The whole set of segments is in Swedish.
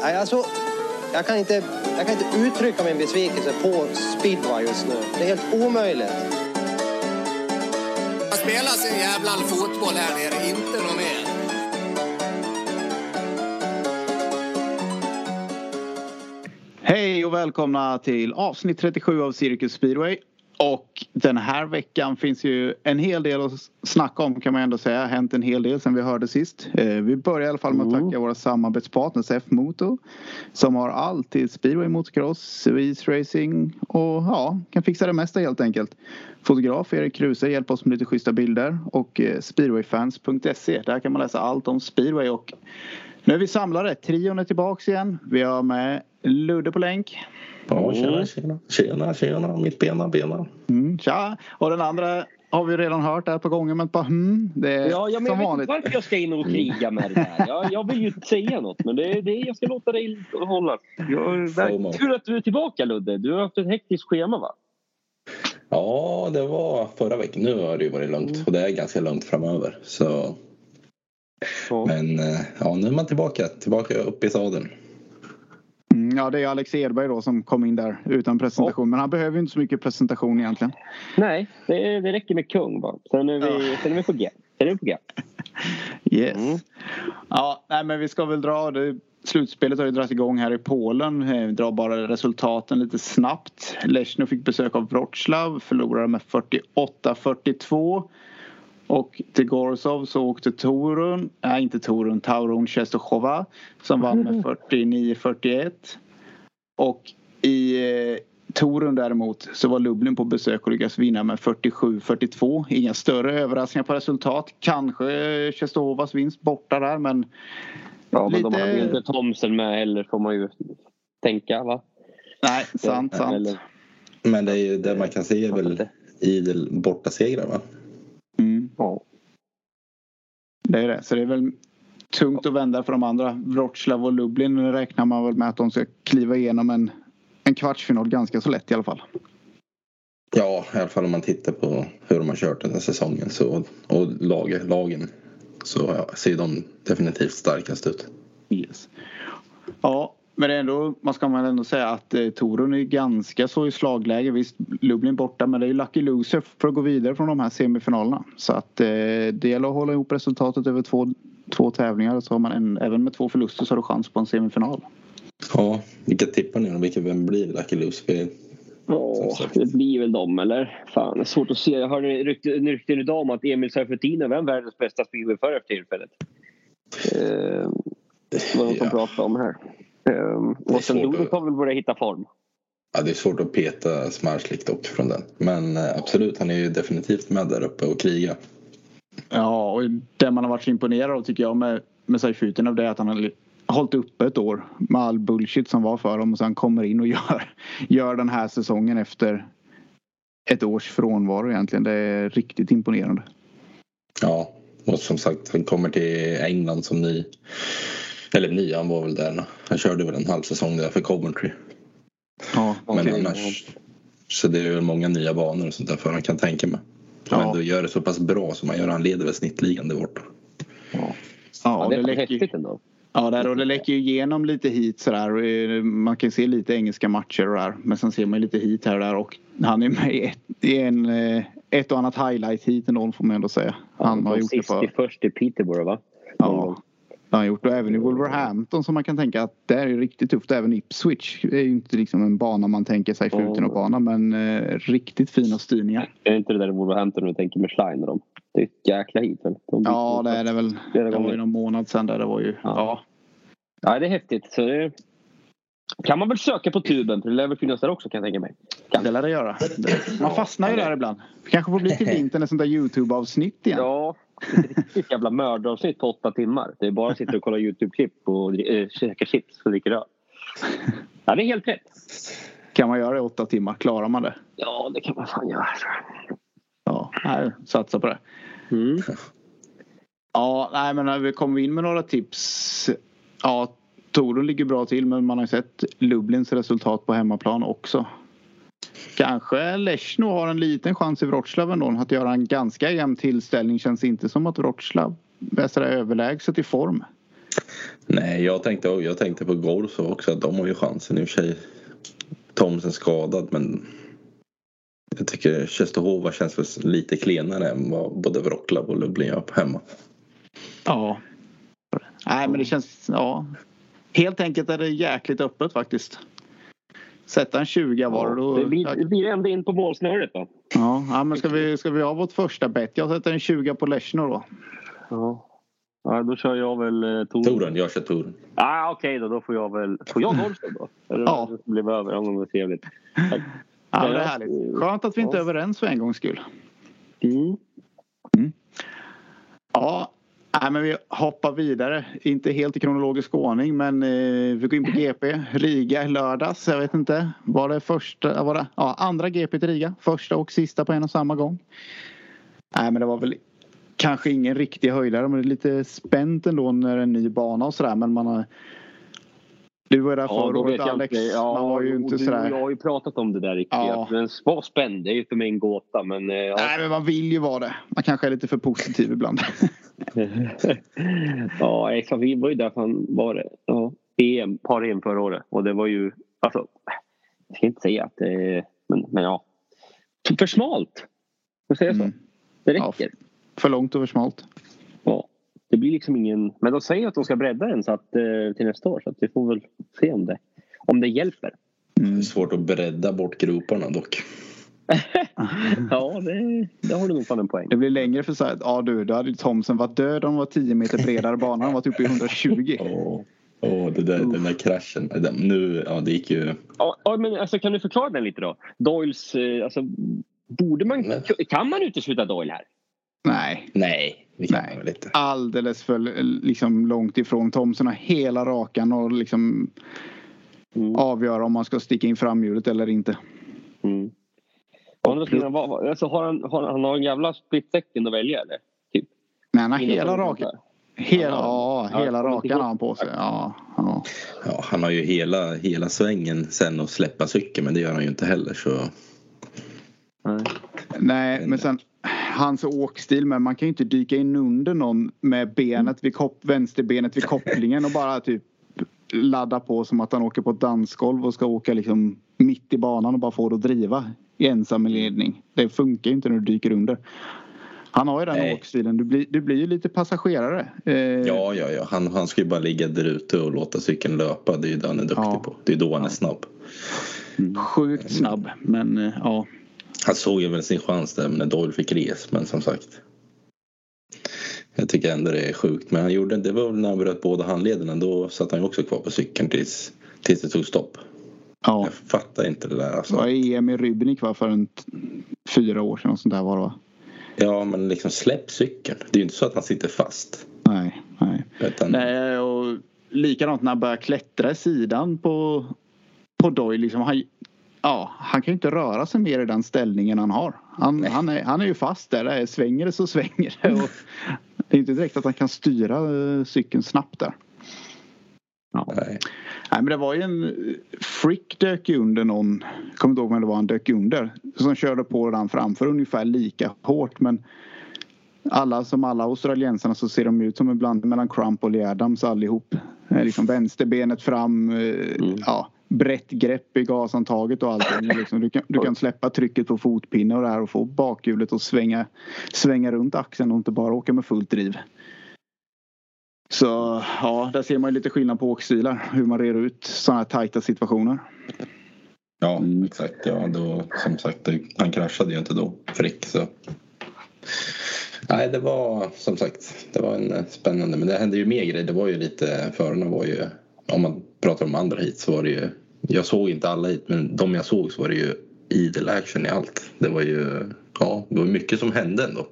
Nej, alltså, jag, kan inte, jag kan inte uttrycka min besvikelse på speedway just nu. Det är helt omöjligt. Jag spelar sin jävla fotboll här nere, inte något mer. Hej och välkomna till avsnitt 37 av Cirkus Speedway. Och den här veckan finns ju en hel del att snacka om kan man ändå säga. Hänt en hel del sen vi hörde sist. Eh, vi börjar i alla fall med att Mm. tacka våra samarbetspartners F-Motor. Som har allt till speedway, motocross, racing och ja, kan fixa det mesta helt enkelt. Fotograf Erik Kruse hjälper oss med lite schyssta bilder och eh, speedwayfans.se. Där kan man läsa allt om speedway och nu är vi samlade. Trion är tillbaks igen. Vi har med Ludde på länk. Ja, tjena, tjena. Tjena, tjena. Mitt bena, bena. Mm, tja! Och den andra har vi redan hört ett par gånger men bara hmm, det är Ja, ja men jag som vet vanligt. inte varför jag ska in och kriga med det där. Jag, jag vill ju inte säga något men det är det jag ska låta dig hålla. Jag, kul att du är tillbaka Ludde. Du har haft ett hektiskt schema va? Ja, det var förra veckan. Nu har det ju varit lugnt och det är ganska lugnt framöver. Så, Ja. men eh, ja, nu är man tillbaka. Tillbaka upp i sadeln. Mm, ja, det är Alex Edberg då som kom in där utan presentation. Men han behöver ju inte så mycket presentation egentligen. Nej, det, det räcker med kung bara. Sen är vi, sen är vi på G. Sen är vi på G. Yes. Mm. Ja, nej, men vi ska väl dra det. Slutspelet har ju dragit igång här i Polen. Eh, Vi drar bara resultaten lite snabbt. Lechno fick besök av Wroclaw. Förlorade med 48-42. Och till Gorsov så åkte Torun, nej inte Torun, Taurun Czestochowa som vann med 49-41. Och i eh, Torun däremot så var Lublin på besök och lyckades vinna med 47-42. Inga större överraskningar på resultat. Kanske Czestochowas vinst borta där men Ja, men de Lite- hade ju inte Thomsen med heller får man ju tänka va? nej, sant, sant. Eller, Men det är ju det man kan se är väl idel bortasegrar va? Mm, ja. det är det. Så det är väl tungt att vända för de andra. Wroclaw och Lublin räknar man väl med att de ska kliva igenom en, en kvartsfinal ganska så lätt i alla fall. Ja, i alla fall om man tittar på hur de har kört den här säsongen så, och lag, lagen så ser de definitivt starkast ut. Yes. Ja, men ändå, man ska man ändå säga att eh, Torun är ganska så i slagläge. Visst, Lublin borta men det är ju lucky loser för att gå vidare från de här semifinalerna. Så att eh, det gäller att hålla ihop resultatet över två, två tävlingar. Så har man en, även med två förluster så har du chans på en semifinal. Ja, vilka tippar ni då? Vilka, vem blir Lucky Loose? För Ja, det blir väl dem eller? Fan, det är svårt att se. Jag hörde rykten rykten idag om att Emil Seifertino är världens bästa speedwayförare för tillfället. Eh, det var något som Ja. pratade om här. Eh, är och sen att- har väl börjat hitta form. Ja, det är svårt att peta Smarslik dock från den. Men eh, absolut, han är ju definitivt med där uppe och krigar. Ja, och det man har varit så imponerad av tycker jag med, med Seifutin av det är att han har hållit uppe ett år med all bullshit som var för dem och sen kommer in och gör, gör den här säsongen efter ett års frånvaro egentligen. Det är riktigt imponerande. Ja, och som sagt, han kommer till England som ny. Eller ny, han var väl där. Han körde väl en halv säsong där för Coventry. Ja, Men okej. annars. Så det är väl många nya banor och sånt där för han kan tänka mig. Ja. ändå gör det så pass bra som han gör. Han leder väl snittligan där borta. Ja, Ja, det det är läcker, häftigt ändå. ja, där, och det läcker ju igenom lite hit sådär. Eh, Man kan se lite engelska matcher och där. Men sen ser man lite hit här och där. Och han är med i ett, i en, eh, ett och annat highlight hit ändå får man ändå säga. Han har de gjort det för... i först i Peterborough va? Ja, har han gjort. Och även i Wolverhampton som man kan tänka att det är riktigt tufft. Även Ipswich är ju inte liksom en bana man tänker sig för och bana men eh, riktigt fina styrningar. Är det inte det där i Wolverhampton du tänker med Schlein och dem? Det är ett jäkla hit väl? De Ja det är det väl. Det var ju någon månad sedan där det var ju. Ja. Ja, det är häftigt. Så det kan man väl söka på tuben för det lär väl finnas där också kan jag tänka mig. Det lär det göra. Det- Man fastnar ju där ibland. kanske får bli till vintern ett sånt där Youtube-avsnitt igen. Ja, riktigt jävla mördaravsnitt på åtta timmar. Det är bara att sitta och kolla Youtube-klipp och äh, käka chips och dricka öl. Ja, det är helt rätt. Kan man göra det i åtta timmar? Klarar man det? Ja, det kan man fan göra. Ja, nej, satsa på det. Mm. Ja, nej men när vi kommer in med några tips. Ja, Torun ligger bra till men man har ju sett Lublins resultat på hemmaplan också. Kanske Lechno har en liten chans i Wroclaw ändå att göra en ganska jämn tillställning. Känns inte som att Wroclaw är överlägset i form. Nej, jag tänkte, jag tänkte på Gorso också att de har ju chansen i och för sig. Thomsen skadad men jag tycker Tjestehova känns lite klenare än vad både Wroclaw och Lublin gör hemma. Ja. Nej men det känns, ja. Helt enkelt är det jäkligt öppet faktiskt. Sätta en 20 var då. Det blir, det blir ända in på målsnöret då. Ja, ja men ska vi, ska vi ha vårt första bet? Jag sätter en 20 på Lechno då. Ja. Ja, då kör jag väl eh, Toren. Toren, jag kör Toren. Ah, Okej okay, då, då får jag väl... Får jag Norrstad då? Ja. Det blev över, ja, men vad trevligt. Tack. Ja, det är Ja. härligt. Skönt att vi inte är Ja. överens för en gångs skull. Mm. Ja, nej, men vi hoppar vidare. Inte helt i kronologisk ordning men eh, vi går in på GP. Riga i lördags. Jag vet inte. Var det första, var det, ja, andra GP till Riga. Första och sista på en och samma gång. Nej men det var väl kanske ingen riktig höjdare men det är lite spänt ändå när det är en ny bana och sådär men man har du var ju där Ja, förra året Alex. inte. Ja, man var ju inte sådär. Jag har ju pratat om det där riktigt. Ja. Var spänd. Är ju för mig en gåta. Men, eh, ja. Nej men man vill ju vara det. Man kanske är lite för positiv ibland. ja, exakt. Vi var ju där fan var det. Ja, EM, par EM förra året. Och det var ju, alltså, jag ska inte säga att det, men, men ja. För smalt. Får säga så? Mm. Det Ja, räcker. för långt och för smalt. Det blir liksom ingen, men de säger att de ska bredda den så att, eh, till nästa år. Så att vi får väl se om det, om det hjälper. Det är svårt att bredda bort groparna dock. Ja, det, det har du nog fan en poäng. Det blir längre för så här, ja du, då hade Thomsen varit död om de var 10 meter bredare bana. De var uppe i 120. Åh, åh, det där, den där kraschen. Nu, ja det gick ju... Ja, men alltså, kan du förklara den lite då? Doyles, eh, alltså, borde man, Men- kan man utesluta Doyle här? Nej, Nej, Nej. inte. alldeles för liksom, långt ifrån. Thomsen har hela rakan och liksom Mm. avgöra om man ska sticka in framhjulet eller inte. Mm. Vad- alltså, har han, har, han har en jävla split second att välja eller? Typ. Men han har Innan hela rakan. Hela, Ja. ja, hela rakan har han på sig. Ja, ja. Ja, han har ju hela, hela svängen sen att släppa cykeln men det gör han ju inte heller så... Nej. Nej, men sen hans åkstil men man kan ju inte dyka in under någon med benet vid kop- vänsterbenet vid kopplingen och bara typ ladda på som att han åker på ett dansgolv och ska åka liksom mitt i banan och bara få det att driva i ensam ledning. Det funkar ju inte när du dyker under. Han har ju den Nej. åkstilen. Du blir, du blir ju lite passagerare. Eh, Ja, ja, ja. Han, han ska ju bara ligga där ute och låta cykeln löpa. Det är ju det han är duktig Ja. på. Det är då han är snabb. Sjukt snabb. Men eh, ja. Han såg ju väl sin chans där när Doyle fick res, men som sagt. Jag tycker ändå det är sjukt. Men han gjorde det var väl när han bröt båda handlederna. Då satt han ju också kvar på cykeln tills, tills det tog stopp. ja. Jag fattar inte det där Det alltså. var EM i Rybnik va, för en fyra år sedan. Och sånt där var det va? Ja, men liksom släpp cykeln. Det är ju inte så att han sitter fast. Nej, nej. Utan, Nej, och likadant när han börjar klättra i sidan på, på Doyle. Liksom, han, ja, han kan ju inte röra sig mer i den ställningen han har. Han, han, är, han är ju fast där. där. Svänger det så svänger det. Och det är inte direkt att han kan styra eh, cykeln snabbt där. Ja. Nej. Nej, men det var ju en Frick dök ju under någon. Jag kommer inte ihåg vem det var han dök under. Som körde på den framför ungefär lika hårt. Men alla som alla australiensarna så ser de ut som en blandning mellan Crump och Lee Adams allihop. Eh, Liksom vänsterbenet fram. eh, Ja, brett grepp i gasantaget och allting. Liksom, du, kan, du kan släppa trycket på fotpinne och det här och få bakhjulet att svänga, svänga runt axeln och inte bara åka med fullt driv. Så ja, där ser man ju lite skillnad på åkstilar. Hur man reder ut sådana här tajta situationer. Ja, exakt. Ja, då, som sagt, han kraschade ju inte då. Frick, så. Nej, det var som sagt, det var en eh, spännande. Men det hände ju mer grejer. Det var ju lite, förarna var ju, om man pratar om andra hit så var det ju, jag såg inte alla hit men de jag såg så var det ju idel action i allt. Det var ju, ja, det var mycket som hände ändå.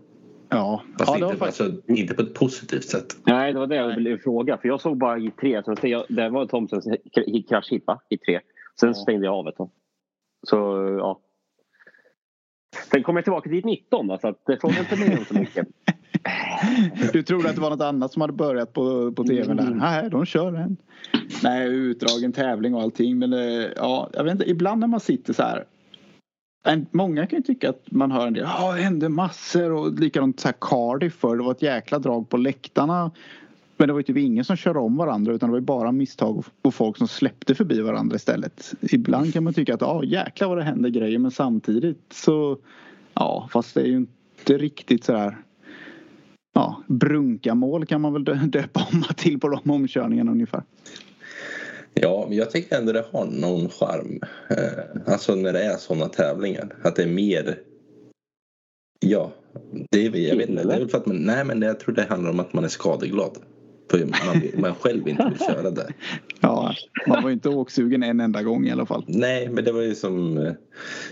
Ja, Fast ja det var inte, faktiskt... alltså, inte på ett positivt sätt. Nej, det var det jag ville fråga. För jag såg bara i tre. Stängde jag, det var Thomsons kraschhit va? I tre. Sen stängde jag av ett tag. Så ja. Sen kom jag tillbaka till 19 va? så att det frågade inte mer om så mycket. Du trodde att det var något annat som hade börjat på, på tvn där. Nej, de kör en. Nej, utdragen tävling och allting. Men eh, ja, jag vet inte. Ibland när man sitter så här. En, många kan ju tycka att man hör en del. Ja, det hände massor och likadant så här Cardiff för Det var ett jäkla drag på läktarna. Men det var ju typ ingen som körde om varandra utan det var ju bara misstag och folk som släppte förbi varandra istället. Ibland kan man tycka att ja jäklar vad det händer grejer men samtidigt så ja fast det är ju inte riktigt sådär ja, brunkamål kan man väl döpa om till på de omkörningarna ungefär. Ja, men jag tycker ändå det har någon charm. Eh, alltså när det är sådana tävlingar. Att det är mer... Ja, det är, jag vet inte. Det är för att man, nej, men jag tror det handlar om att man är skadeglad. För man, man själv inte vill köra det. Ja, man var ju inte åksugen en enda gång i alla fall. Nej, men det var ju som...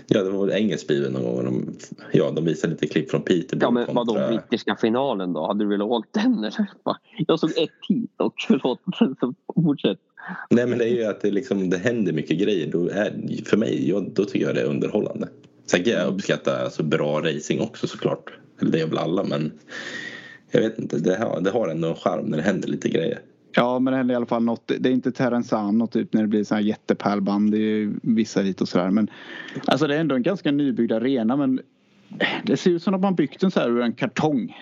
Ja, det var engelsk bil någon gång. De, ja, de visade lite klipp från Peter. Ja, men kontra... vadå brittiska finalen då? Hade du velat åka den eller? Jag såg ett hit och förlåt, fortsätt. Nej, men det är ju att det, liksom, det händer mycket grejer. Då är, för mig, jag, då tycker jag det är underhållande. Sen kan jag uppskatta alltså, bra racing också såklart. Eller det gör väl alla, men jag vet inte, det har, det har ändå en charm när det händer lite grejer. Ja men det händer i alla fall något. Det är inte Terenzano typ när det blir så här jättepärlband. Det är vissa hit och sådär. Men alltså det är ändå en ganska nybyggd arena men det ser ut som att man byggt den så här ur en kartong.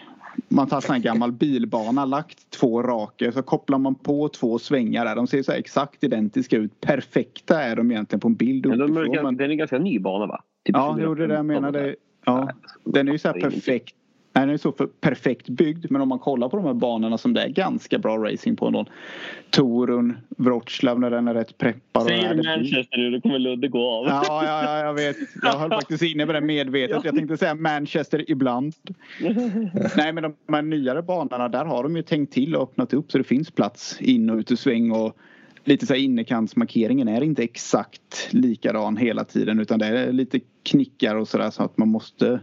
Man tar en gammal bilbana, lagt två raka så kopplar man på två svängar där. De ser så exakt identiska ut. Perfekta är de egentligen på en bild uppifrån. Men de är, men... Det är ganska ny bana va? Typ ja, det är det jag menade. Ja, den är ju så här perfekt den är så för perfekt byggd men om man kollar på de här banorna som det är ganska bra racing på ändå. Torun, Wroclaw när den är rätt preppad. Säger du Manchester nu då kommer Ludde gå av. Ja, ja, ja jag vet. Jag höll faktiskt inne med det medvetet. Jag tänkte säga Manchester ibland. Nej men de här nyare banorna där har de ju tänkt till och öppnat upp så det finns plats in och ut ur sväng och lite så här innerkantsmarkeringen är inte exakt likadan hela tiden utan det är lite knickar och sådär så att man måste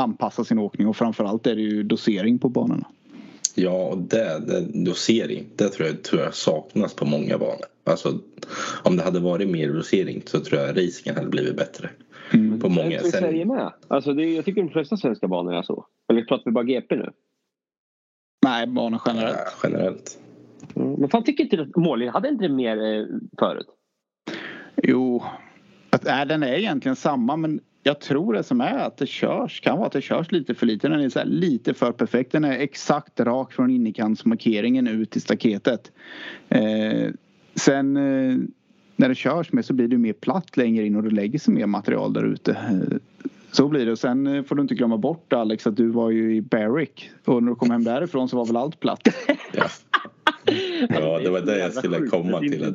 anpassa sin åkning och framförallt är det ju dosering på banorna. Ja, och det, det, dosering, det tror jag, tror jag saknas på många banor. Alltså, om det hade varit mer dosering så tror jag racingen hade blivit bättre. Mm. På många. Det är Sverige med. Alltså, det, jag tycker de flesta svenska banor är så. Eller pratar vi bara GP nu? Nej, banor generellt. Ja, generellt. Mm. Men fan tycker inte att Måli hade inte mer eh, förut? Jo, att, äh, den är egentligen samma men jag tror det som är att det körs, kan vara att det körs lite för lite. Den är så lite för perfekt. Den är exakt rak från innerkantsmarkeringen ut till staketet. Eh, sen eh, när det körs med så blir det mer platt längre in och det lägger sig mer material där ute. Eh, så blir det. Och sen eh, får du inte glömma bort Alex att du var ju i Berwick och när du kom hem därifrån så var väl allt platt. Ja. Ja, det var det jag skulle komma till.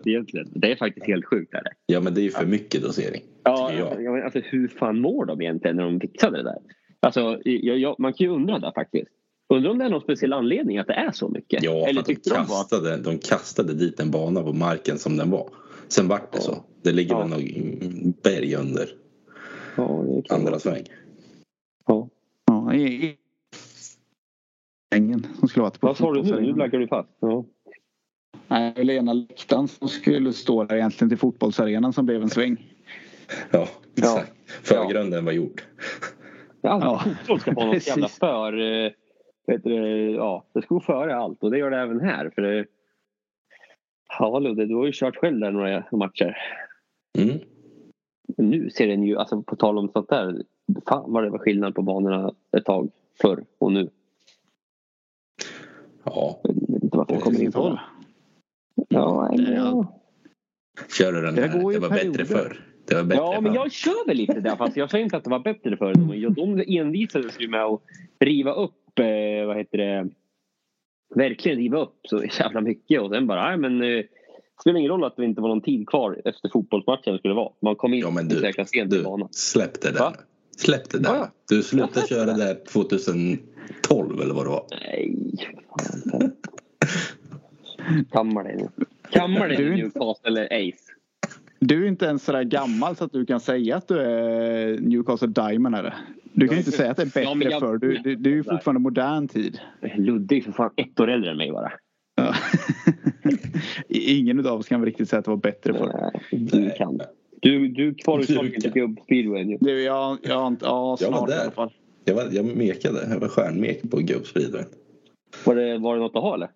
Det är faktiskt helt sjukt. Är det? Ja, men det är ju för mycket dosering. Ja, jag. Alltså, hur fan mår de egentligen när de fixade det där? Alltså, jag, jag, man kan ju undra där faktiskt. Undrar om det är någon speciell anledning att det är så mycket? Ja, Eller för att de kastade, de, de kastade dit en bana på marken som den var. Sen vart det ja. så. Det ligger ja. väl något berg under ja, andra sväng. Ja. ja i, ängen som skulle varit på Vad sa du nu? Nu laggar du fast. Ja. Nej, Lena läktaren som skulle stå där egentligen till fotbollsarenan som blev en sväng. Ja, exakt. Ja. Förgrunden var gjord. Ja, fotboll ska få något jävla för... Eh, vet du, ja, det ska gå före allt och det gör det även här. För det, ja, Ludde, du har ju kört själv där några matcher. Mm. Nu ser den ju, alltså på tal om sånt där. Fan vad det var skillnad på banorna ett tag förr och nu. Ja. Jag vet inte varför jag kommer in på det. Ja, ja. Kör du den här, det, det var bättre förr. Det var bättre ja, men jag kör väl lite där fast jag säger inte att det var bättre förr. De envisades ju med att riva upp, eh, vad heter det, verkligen riva upp så jävla mycket och sen bara, nej men eh, det spelar ingen roll att det inte var någon tid kvar efter fotbollsmatchen skulle vara. Man kom in ja, men du, säkra sent i banan. Släpp det där. Va? Släpp det där. Ja, ja. Du slutade köra där 2012 eller vad det var. Nej, fan. Kammar dig nu. Kammar dig nu Newcastle eller Ace. Du är inte ens sådär gammal så att du kan säga att du är Newcastle Diamond är Du kan ju inte säga att det är bättre ja, jag... för du, du, du är ju fortfarande modern tid. Är för fan ett år äldre än mig bara. Ja. Ingen av oss kan väl riktigt säga att det var bättre för Du kan. Du, du kvalade till gubbspeedway Du, jag, jag inte... Ja, snart jag där. i alla fall. Jag, var, jag mekade. Jag var stjärnmek på gubbspeedway. Var det, var det något att ha eller?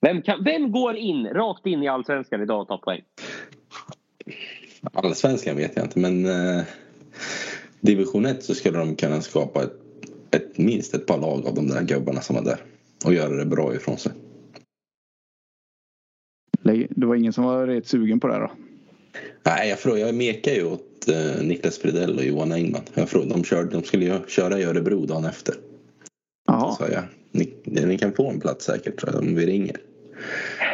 Vem, kan, vem går in rakt in i allsvenskan idag och tar poäng? Allsvenskan vet jag inte men eh, division 1 så skulle de kunna skapa ett, ett, minst ett par lag av de där gubbarna som var där och göra det bra ifrån sig. det var ingen som var rätt sugen på det då? Nej, jag, frågar, jag mekar ju åt Niklas Fridell och Johan Engman. Jag frågade, de, körde, de skulle köra i Örebro dagen efter. Jaha. Sa jag, ni, ni kan få en plats säkert tror jag, om vi ringer.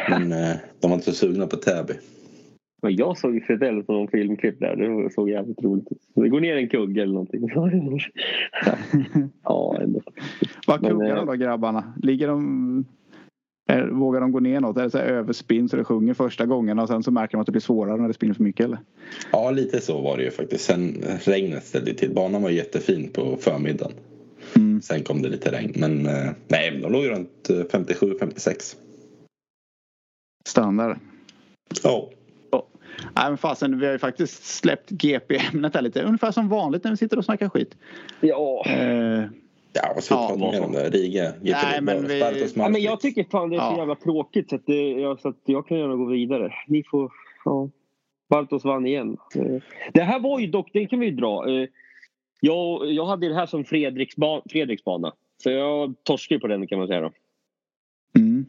Men eh, de var inte så sugna på Täby. Men jag såg Fidel på någon filmklipp där. Det såg jävligt roligt ut. Det går ner en kugge eller någonting. ja, ändå. Vad kuggar eh, de då grabbarna? Ligger de... Är, vågar de gå ner något? Är det så här överspinn så det sjunger första gången och sen så märker de att det blir svårare när det spinner för mycket eller? Ja, lite så var det ju faktiskt. Sen eh, regnet ställde till. Banan var jättefin på förmiddagen. Mm. Sen kom det lite regn. Men eh, nej, de låg runt eh, 57-56. Standard. Ja. Nej men fasen vi har ju faktiskt släppt GP-ämnet här lite. Ungefär som vanligt när vi sitter och snackar skit. Ja. Eh, Ja, vad ska vi prata mer om det? Riga? Nej, men vi- ja, men jag tycker fan det är så Ja. jävla tråkigt så att, det, ja, så att jag kan gärna gå vidare. Ni får... Ja. Bartos vann igen. Eh, Det här var ju dock, det kan vi ju dra. Eh, Jag, jag hade det här som Fredriksba, Fredriksbana. Så jag torskade på den kan man säga då. mm.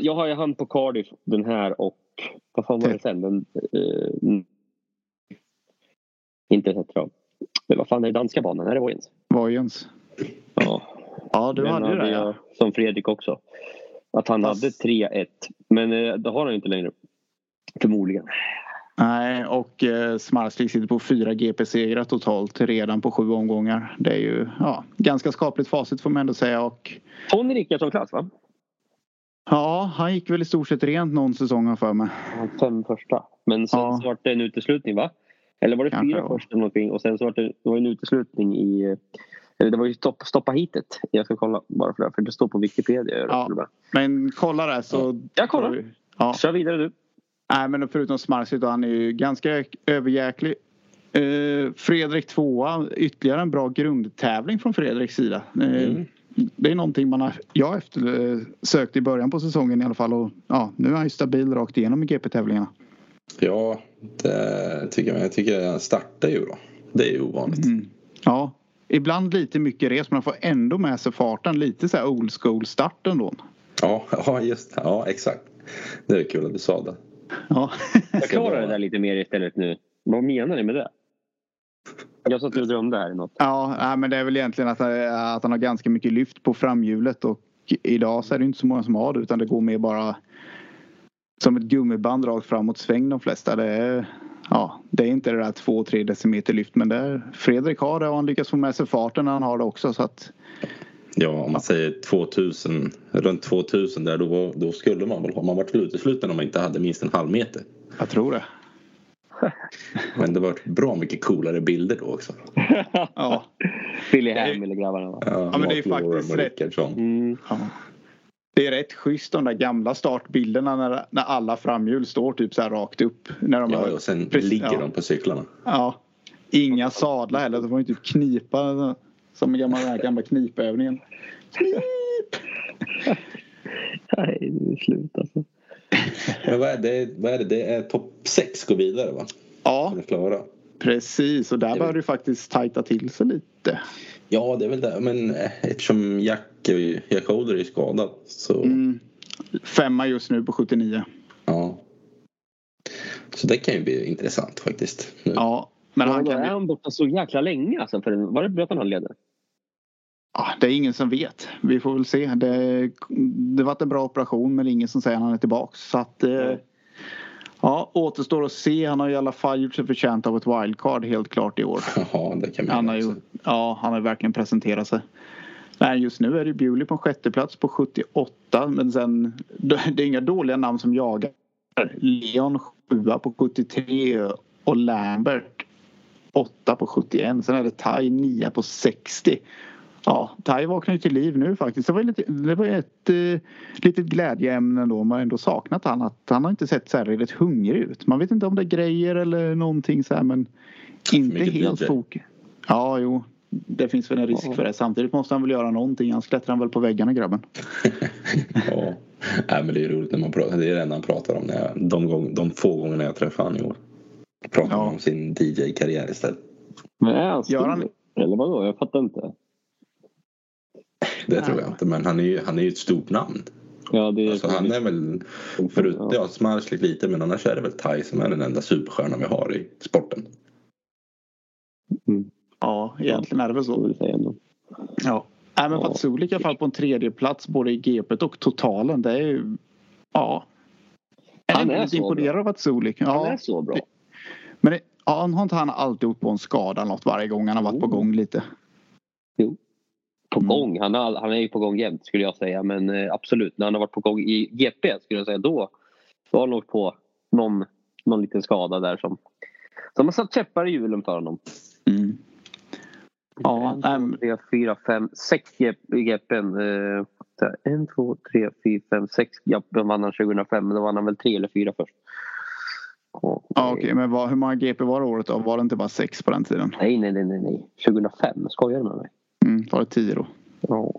Jag har ju han på Cardiff den här och vad fan var det sen? Den, eh, mm. inte sett trav. Men vad fan är det danska banan? Är det Vojens? Vojens. Ja. Ja du Den hade ju det jag ja. Som Fredrik också. Att han Fast- hade 3-1. Men eh, det har han inte längre. Förmodligen. Nej och eh, Smarslik sitter på fyra GP-segrar totalt redan på sju omgångar. Det är ju ja, ganska skapligt facit får man ändå säga och Tony Rickardsson-klass va? ja han gick väl i stort sett rent någon säsong har för mig. Fem första. Men sen Ja. så var det en uteslutning va? Eller var det Kanske, fyra första någonting och sen så var det, det var en uteslutning i eh, eller det var ju stopp, stoppa hitet. Jag ska kolla bara för det. För det står på Wikipedia. Ja. Men kolla där så... Jag kollar. Ja. Kör vidare du. Nej men förutom Smarslik då han är ju ganska överjäklig. Eh, Fredrik tvåa, ytterligare en bra grundtävling från Fredriks sida. Eh, Mm. Det är någonting man har, jag eftersökt i början på säsongen i alla fall och ja, nu är han ju stabil rakt igenom i GP-tävlingarna. Ja, det tycker jag. Jag tycker jag startar ju bra. Det är ju ovanligt. Mm. Ja, ibland lite mycket res men han får ändå med sig farten. Lite så här old school start ändå. Ja, ja, just det. Ja, exakt. Det är kul att du sa det. Ja. Förklara det där lite mer istället nu. Vad menar ni med det? Jag satt och drömde här i något. Ja, men det är väl egentligen att, att han har ganska mycket lyft på framhjulet och idag så är det inte så många som har det utan det går mer bara som ett gummiband rakt framåt sväng de flesta. Det är, ja, det är inte det där 2-3 decimeter lyft men det är, Fredrik har det och han lyckas få med sig farten när han har det också så att Ja, om man säger 2000, runt 2000 där då, då skulle man väl ha, man varit utesluten om man inte hade minst en halv meter. jag tror det. Men det var bra mycket coolare bilder då också. Ja, Billy Ham eller grabbarna va? Ja, men det är Loram faktiskt och rätt. Mm. ja. Det är rätt schysst de där gamla startbilderna när, när alla framhjul står typ så här rakt upp. När de Ja, har- och sen Precis, ligger ja. de på cyklarna. Ja. Inga sadlar heller. Så får man typ knipa som i gamla, den här gamla knipövningen. Knip! Nej, det är slut alltså. Men vad är det? Vad är det? det är topp 6 går vidare va? Ja, Är klara? Precis. Och där Det- bör du faktiskt tajta till sig lite. Ja, det är väl det. Men eh, eftersom Jack, är- Jack Holder är skadad så Mm. Femma just nu på 79. ja. Så det kan ju bli intressant faktiskt. Nu. Ja, men han han kan är bli... han borta så jäkla länge alltså? För var det bröt han handleden? ja, Det är ingen som vet. Vi får väl se. Det, det var en bra operation men ingen som säger att han är tillbaks. Så att, eh, ja, återstår att se. Han har i alla fall gjort sig förtjänt av ett wildcard helt klart i år. Jaha, det kan man Han har, ju, ja, han har verkligen presenterat sig. Nej, just nu är det Bewley på en sjätteplats på 78. Men sen, det är inga dåliga namn som jagar. Leon sjua på 73 och Lambert åtta på 71. Sen är det Tai nia på 60. Ja, Tai vaknar ju till liv nu faktiskt. Det var, lite, det var ett eh, litet glädjeämne då. Man har ändå saknat han. Att han har inte sett så här riktigt hungrig ut. Man vet inte om det är grejer eller någonting så här men inte helt fokus. Ja, jo. Det finns väl en risk Ja. för det. Samtidigt måste han väl göra någonting. Annars klättrar han väl på väggarna grabben. ja. Nej, men det är roligt när man pratar. Det är det enda han pratar om när jag, de, gång, de få gångerna jag träffar honom i år. Pratar Ja. om sin DJ-karriär istället. Men är han stor? han- Eller vadå? Jag fattar inte. Det Nej. tror jag inte. Men han är ju, han är ju ett stort namn. Ja, det är Alltså, han är väl, förutom ja, smarsligt lite, men annars är det väl Tai som är den enda superstjärnan vi har i sporten. Mm. Ja, egentligen är det väl Så så. vill jag säga ändå. Ja. Nej, men Ja. Patsulik i alla fall på en tredje plats både i GPet och totalen. Det är ju... Ja. Han är lite så imponerad av Patsulik. Han är Ja. så bra. Men det, ja, han har inte han alltid åkt på en skada något varje gång han har varit på Jo. gång lite? På Mm. gång. Han, har, han är ju på gång jämt skulle jag säga. Men eh, absolut, när han har varit på gång i GP skulle jag säga då då har han åkt på någon, någon liten skada där som, som har satt käppar i hjulen för honom. Mm. Ja, en, två, tre, fyra, fem, sex GPn. Eh, en, två, tre, fyra, fem, sex. Ja, vann han 2005 men då vann han väl tre eller fyra först. Och, Ja, okej, men vad, hur många GP var det året då? Var det inte bara sex på den tiden? Nej, nej, nej, nej, nej. 2005. Skojar du med mig? Mm, var det tio då? Ja.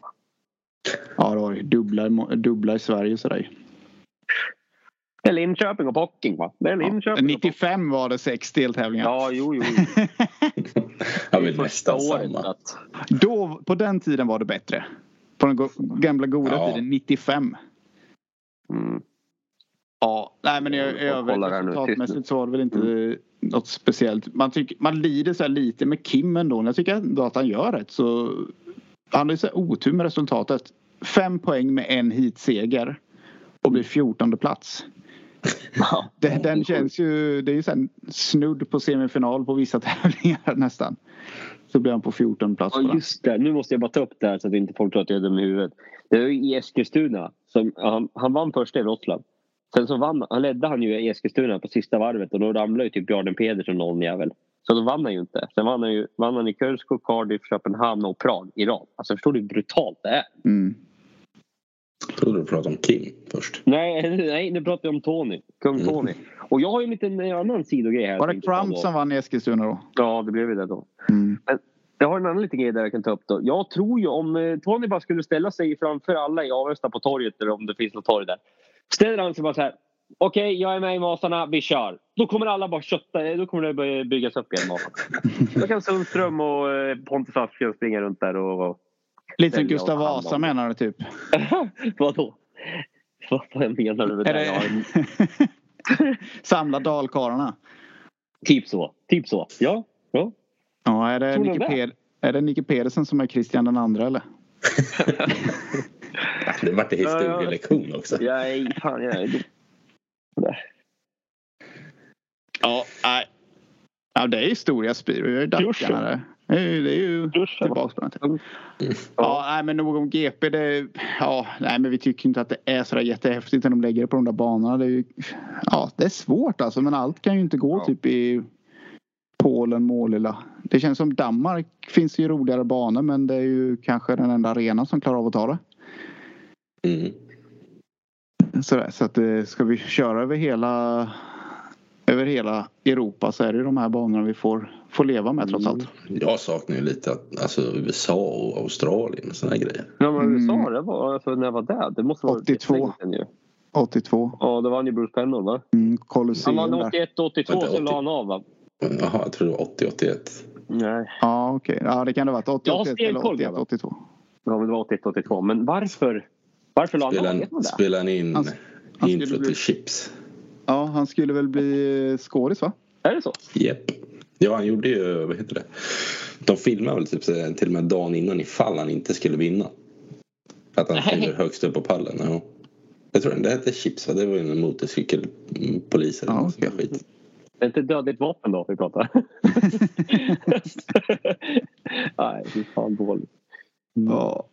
Ja, det var det. Dubbla, dubbla i Sverige sådär. Det är Linköping och Pocking va? Det är Linköping Ja, och Pocking. 95 var det sex deltävlingar. Ja, jo, jo. Han är Första nästan samma. Att, Då, på den tiden var det bättre. På den gamla goda Ja. tiden, 95. mm. Ja, nej men i Jag övrigt resultatmässigt så var det väl inte något speciellt. Man, tycker, man lider så här lite med Kim ändå. Men jag tycker ändå att han gör rätt. Så han har ju så här otur med resultatet. Fem poäng med en heatseger och blir 14 plats. Ja, Det, den känns ju, det är ju här snudd på semifinal på vissa tävlingar nästan. Så blir han på 14 plats. Ja, den. just det. Nu måste jag bara ta upp det här så att inte folk tror att jag är dum i huvudet. Det ju i Eskilstuna. Som, han, han vann första i Wroclaw. Sen så vann, han ledde han ju i Eskilstuna på sista varvet och då ramlade ju typ Bjarne Pedersen någon jävel. Så då vann han ju inte. Sen vann han ju vann han i Kölsko, Cardiff, Köpenhamn och Prag i rad. Alltså förstår du hur brutalt det är? Mm. Jag trodde du pratade om Kim först. Nej, nej nu pratar vi om Tony. Kung Mm. Tony. Och jag har ju en liten en annan sidogrej här. Var det Trump som vann i Eskilstuna då? Ja, det blev det då. Mm. Jag har en annan liten grej där jag kan ta upp då. Jag tror ju om eh, Tony bara skulle ställa sig framför alla i Avesta på torget eller om det finns något torg där. Ställer han sig bara så här. Okej, jag är med i Vasarna, vi kör. Då kommer alla bara kötta, då kommer det börja byggas upp igen. Då kan Sundström och eh, Pontus Asplund springa runt där och... och Lite som Gustav Vasa om. menar du typ? Vadå? Vad menar du med det? Det... Samla dalkarlarna. typ så. Typ så. Ja. ja. Ja, är det, Nicke det? Ped- är det Nicke Pedersen som är Christian den andra eller? Det vart en historielektion också. Nej, fan jag är. Ja, nej. Ja, det är historia Spiro. Jag är dackarna där. Det är ju- det är ju tillbaka på tiden. Ja, nej, men nog om GP. Det, ja, nej, men vi tycker inte att det är så där jättehäftigt när de lägger det på de där banorna. Det är, ju, ja, det är svårt alltså. Men allt kan ju inte gå Ja. typ i Polen, Målilla. Det känns som Danmark finns ju roligare banor men det är ju kanske den enda arenan som klarar av att ta det. Mm. Sådär, så att eh, ska vi köra över hela över hela Europa så är det de här banorna vi får, får leva med trots allt. Jag saknar ju lite att, alltså, USA och Australien och här grejer. Ja, men Mm. USA, det var, alltså, när jag var där, det måste vara 82. jättelänge sedan ju. 82. Ja, det vann ju Bruce Pennell va? Mm, Han Colosseum vann där. 81 82 Vänta, sen 80. la han av va? Jaha, jag tror det var 80-81. Nej. Ja okej. Ja det kan det ha varit. Jag 80, har 81 eller stenkoll, 81, grabbar. 82. Ja, men det var 81 82 Men varför? Varför la han av? Spelade han in Han- han intro skulle bli- till Chips. Ja han skulle väl bli eh, skådis va? Är det så? Japp. Ja, han gjorde ju, vad heter det? De filmade väl typ till och med dagen innan ifall han inte skulle vinna. Att han ställer högst upp på pallen. Ja. Jag tror det hette Chips va? Det var ju en motorcykelpolis eller Ja, något okej. skit. Det är inte dödligt vapen då vi pratar. Nej, fy fan dåligt. Ja.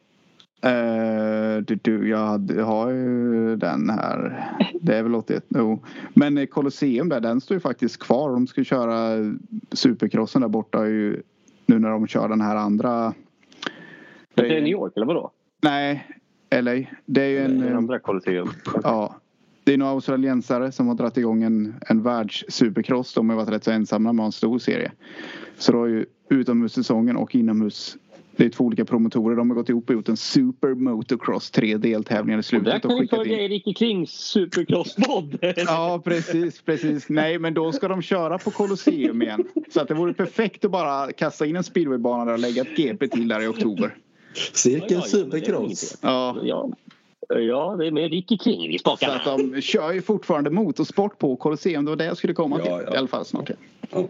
Eh, du, du, jag, hade, jag har ju den här. Det är väl 81. Jo. Men eh, Colosseum där, den står ju faktiskt kvar. De ska köra supercrossen där borta ju, nu när de kör den här andra. Det är New York eller vadå? Nej, LA. Det är ju en... Den eh, andra Colosseum. Ja. Det är några australiensare som har dragit igång en, en världssupercross. De har varit rätt så ensamma med en stor serie. Så då har ju utomhussäsongen och inomhus. Det är två olika promotorer. De har gått ihop och gjort en super motocross. Tre deltävlingar i Och slutet. där kan ni skickat följa in. Erik Klings supercross-podd. Ja precis, precis. Nej men då ska de köra på Colosseum igen. Så att det vore perfekt att bara kasta in en speedwaybana där och lägga ett GP till där i oktober. Cirkel Ja, ja, ja, men det är Supercross. Ja, Ja. Ja, det är med Ricky King i Så spakarna. att de kör ju fortfarande motorsport på Colosseum. Det var det jag skulle komma till Ja, ja. i alla fall snart.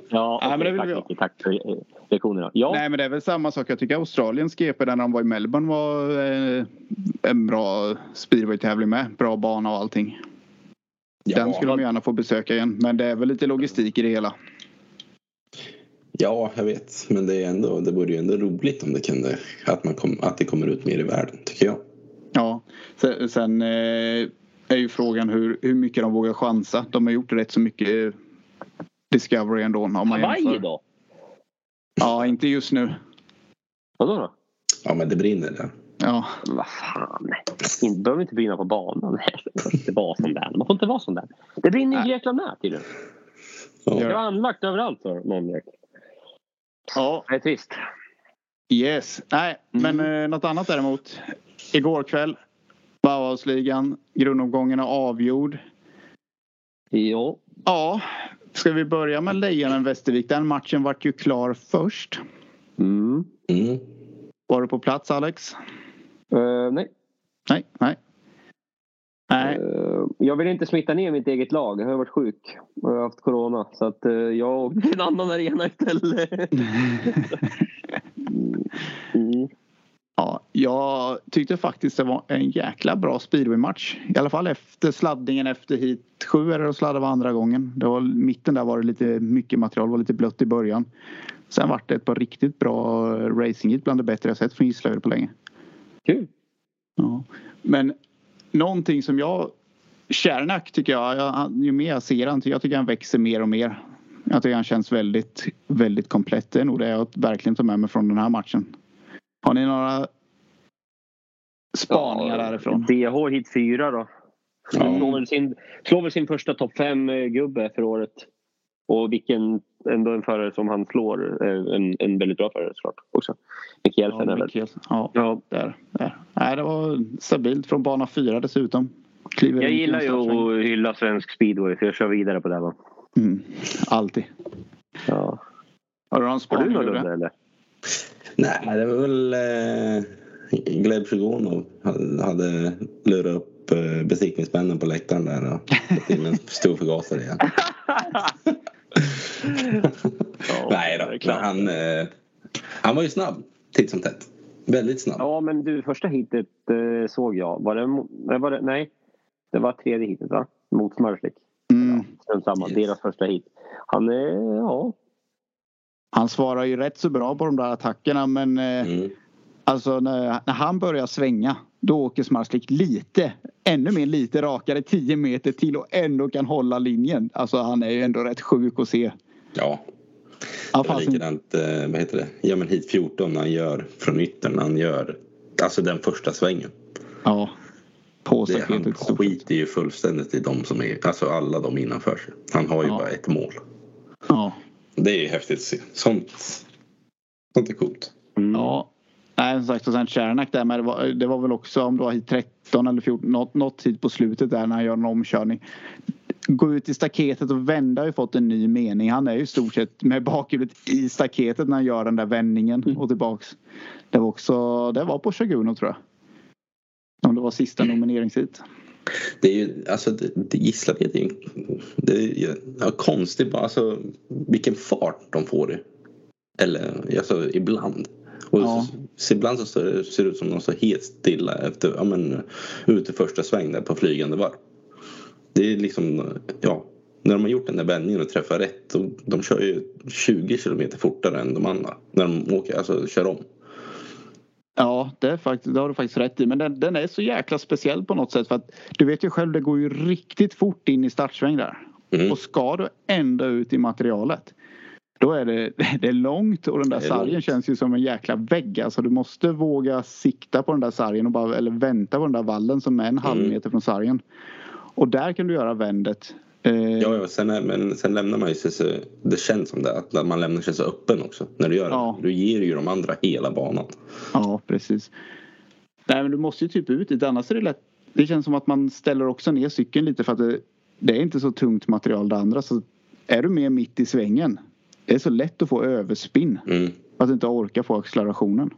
Ja, Nej, men det vill okej, vi tack. Tack för eh, lektionerna. Ja, Nej men det är väl samma sak. Jag tycker Australiens GP där när de var i Melbourne var eh, en bra speedway-tävling med. Bra bana och allting. Den skulle de gärna få besöka igen. Men det är väl lite logistik i det hela. Ja, jag vet. Men det, är ändå, det vore ju ändå roligt om det kunde, att, man kom, att det kommer ut mer i världen, tycker jag. Ja, sen, sen eh, är ju frågan hur, hur mycket de vågar chansa. De har gjort rätt så mycket eh, Discovery ändå. Om man Hawaii jämför. då? Ja, inte just nu. Vadå då? Ja, men det brinner där. Ja, Vad fan. Inte, behöver inte brinna på banan. Nej, det får inte vara sån där. Man får inte vara sån där. Det brinner i. Grekland med tydligen. Ja. Det var anlagt överallt för någon vet. ja. Det är trist. Yes. Nej, Mm. men eh, något annat däremot. Igår kväll. Bauhausligan. Grundomgången är avgjord. Jo. Ja, ska vi börja med Lejonen Västervik? Den matchen vart ju klar först. Mm. Mm. Var du på plats Alex? Eh, nej. Nej, nej. Nej, Eh, jag vill inte smitta ner mitt eget lag. Jag har varit sjuk och jag har haft corona. Så att eh, jag åkte till en annan arena istället. Mm. Ja, jag tyckte faktiskt det var en jäkla bra speedway-match. I alla fall efter sladdningen efter hit sju är det att sladda var andra gången. Det var, mitten där var det lite mycket material, var lite blött i början. Sen vart det ett par riktigt bra racing bland det bättre jag sett från Gislaved på länge. Kul. Ja. Men någonting som jag Kärnak tycker jag, jag, ju mer jag ser han, jag tycker han växer mer och mer. Jag tycker han känns väldigt, väldigt komplett. Det är nog det jag verkligen tar med mig från den här matchen. Har ni några spaningar därifrån? DH hit fyra då. Ja. Slår, väl sin, slår väl sin första topp fem eh, för året. Och vilken ändå en förare som han slår. eh, En, en väldigt bra förare såklart också. Mikkelsen Ja. Mikael. ja, Ja, där, där. Nej, det var stabilt från bana fyra dessutom. Kliver jag gillar ju att hylla svensk speedway för jag kör vidare på det. Va? Mm, alltid. Ja. Har du någon Har du spaning? något Ludde? Ludde, eller? Nej, det var väl eh, Gleb Sjugonov hade, lurat upp eh, besiktningsmännen på läktaren där och fått in en stor förgasare igen. Ja, Nej det är då, men han, eh, han var ju snabb titt som tätt. Väldigt snabb. Ja, men du, första hitet eh, såg jag. Var det, var det, nej, det var tredje hitet va? Mot Smörslik. Mm. Strunt samma, Yes. deras första hit. Han är, ja. Han svarar ju rätt så bra på de där attackerna men eh, Mm. Alltså när, när han börjar svänga då åker Smarslik lite, ännu mer lite rakare 10 meter till och ändå kan hålla linjen. Alltså han är ju ändå rätt sjuk att se. Ja, Ja, det var likadant, eh, vad heter det? Ja men hit 14 när han gör från yttern, när han gör alltså den första svängen. ja. På Det, han skiter ju fullständigt i de som är, alltså alla de innanför sig. Han har ju Ja. bara ett mål. Ja. Det är ju häftigt att se. Sånt, sånt är coolt. Mm. ja. Nej som sagt och sen Cernak där men det var, det var väl också om det var hit 13 eller 14 något, något tid på slutet där när han gör en omkörning. Gå ut i staketet och vända har ju fått en ny mening. Han är ju i stort sett med bakhjulet i staketet när han gör den där vändningen Mm. och tillbaks. Det var också, det var på Shaguno tror jag. Om det var sista nomineringshit. Det är ju, alltså det, det Gislaved är ju, det är ja, konstigt bara, alltså vilken fart de får i. Eller alltså ibland. Och Ja. så, ibland så ser det ser det ut som de står helt stilla efter, ja men ut i första sväng där på flygande varv. Det är liksom, ja. När de har gjort den där vändningen och träffar rätt, och de kör ju 20 kilometer fortare än de andra. När de åker, alltså kör om. Ja, det, är faktiskt, det har du faktiskt rätt i. Men den, den är så jäkla speciell på något sätt. För att du vet ju själv, det går ju riktigt fort in i startsväng där. Mm. Och ska du ända ut i materialet. Då är det, det är långt och den där sargen långt. känns ju som en jäkla vägg. Alltså du måste våga sikta på den där sargen och bara, eller vänta på den där vallen som är en halv Mm. meter från sargen. Och där kan du göra vändet. Eh, Ja, ja sen, är, men sen lämnar man ju sig så, det känns som det, att man lämnar sig så öppen också när du gör Ja. det. Du ger ju de andra hela banan. Ja, precis. Nej, men du måste ju typ ut dit. Annars är det lätt. Det känns som att man ställer också ner cykeln lite för att det, det är inte så tungt material det andra. Så är du med mitt i svängen. Det är så lätt att få överspinn. Mm. Att inte orka få accelerationen.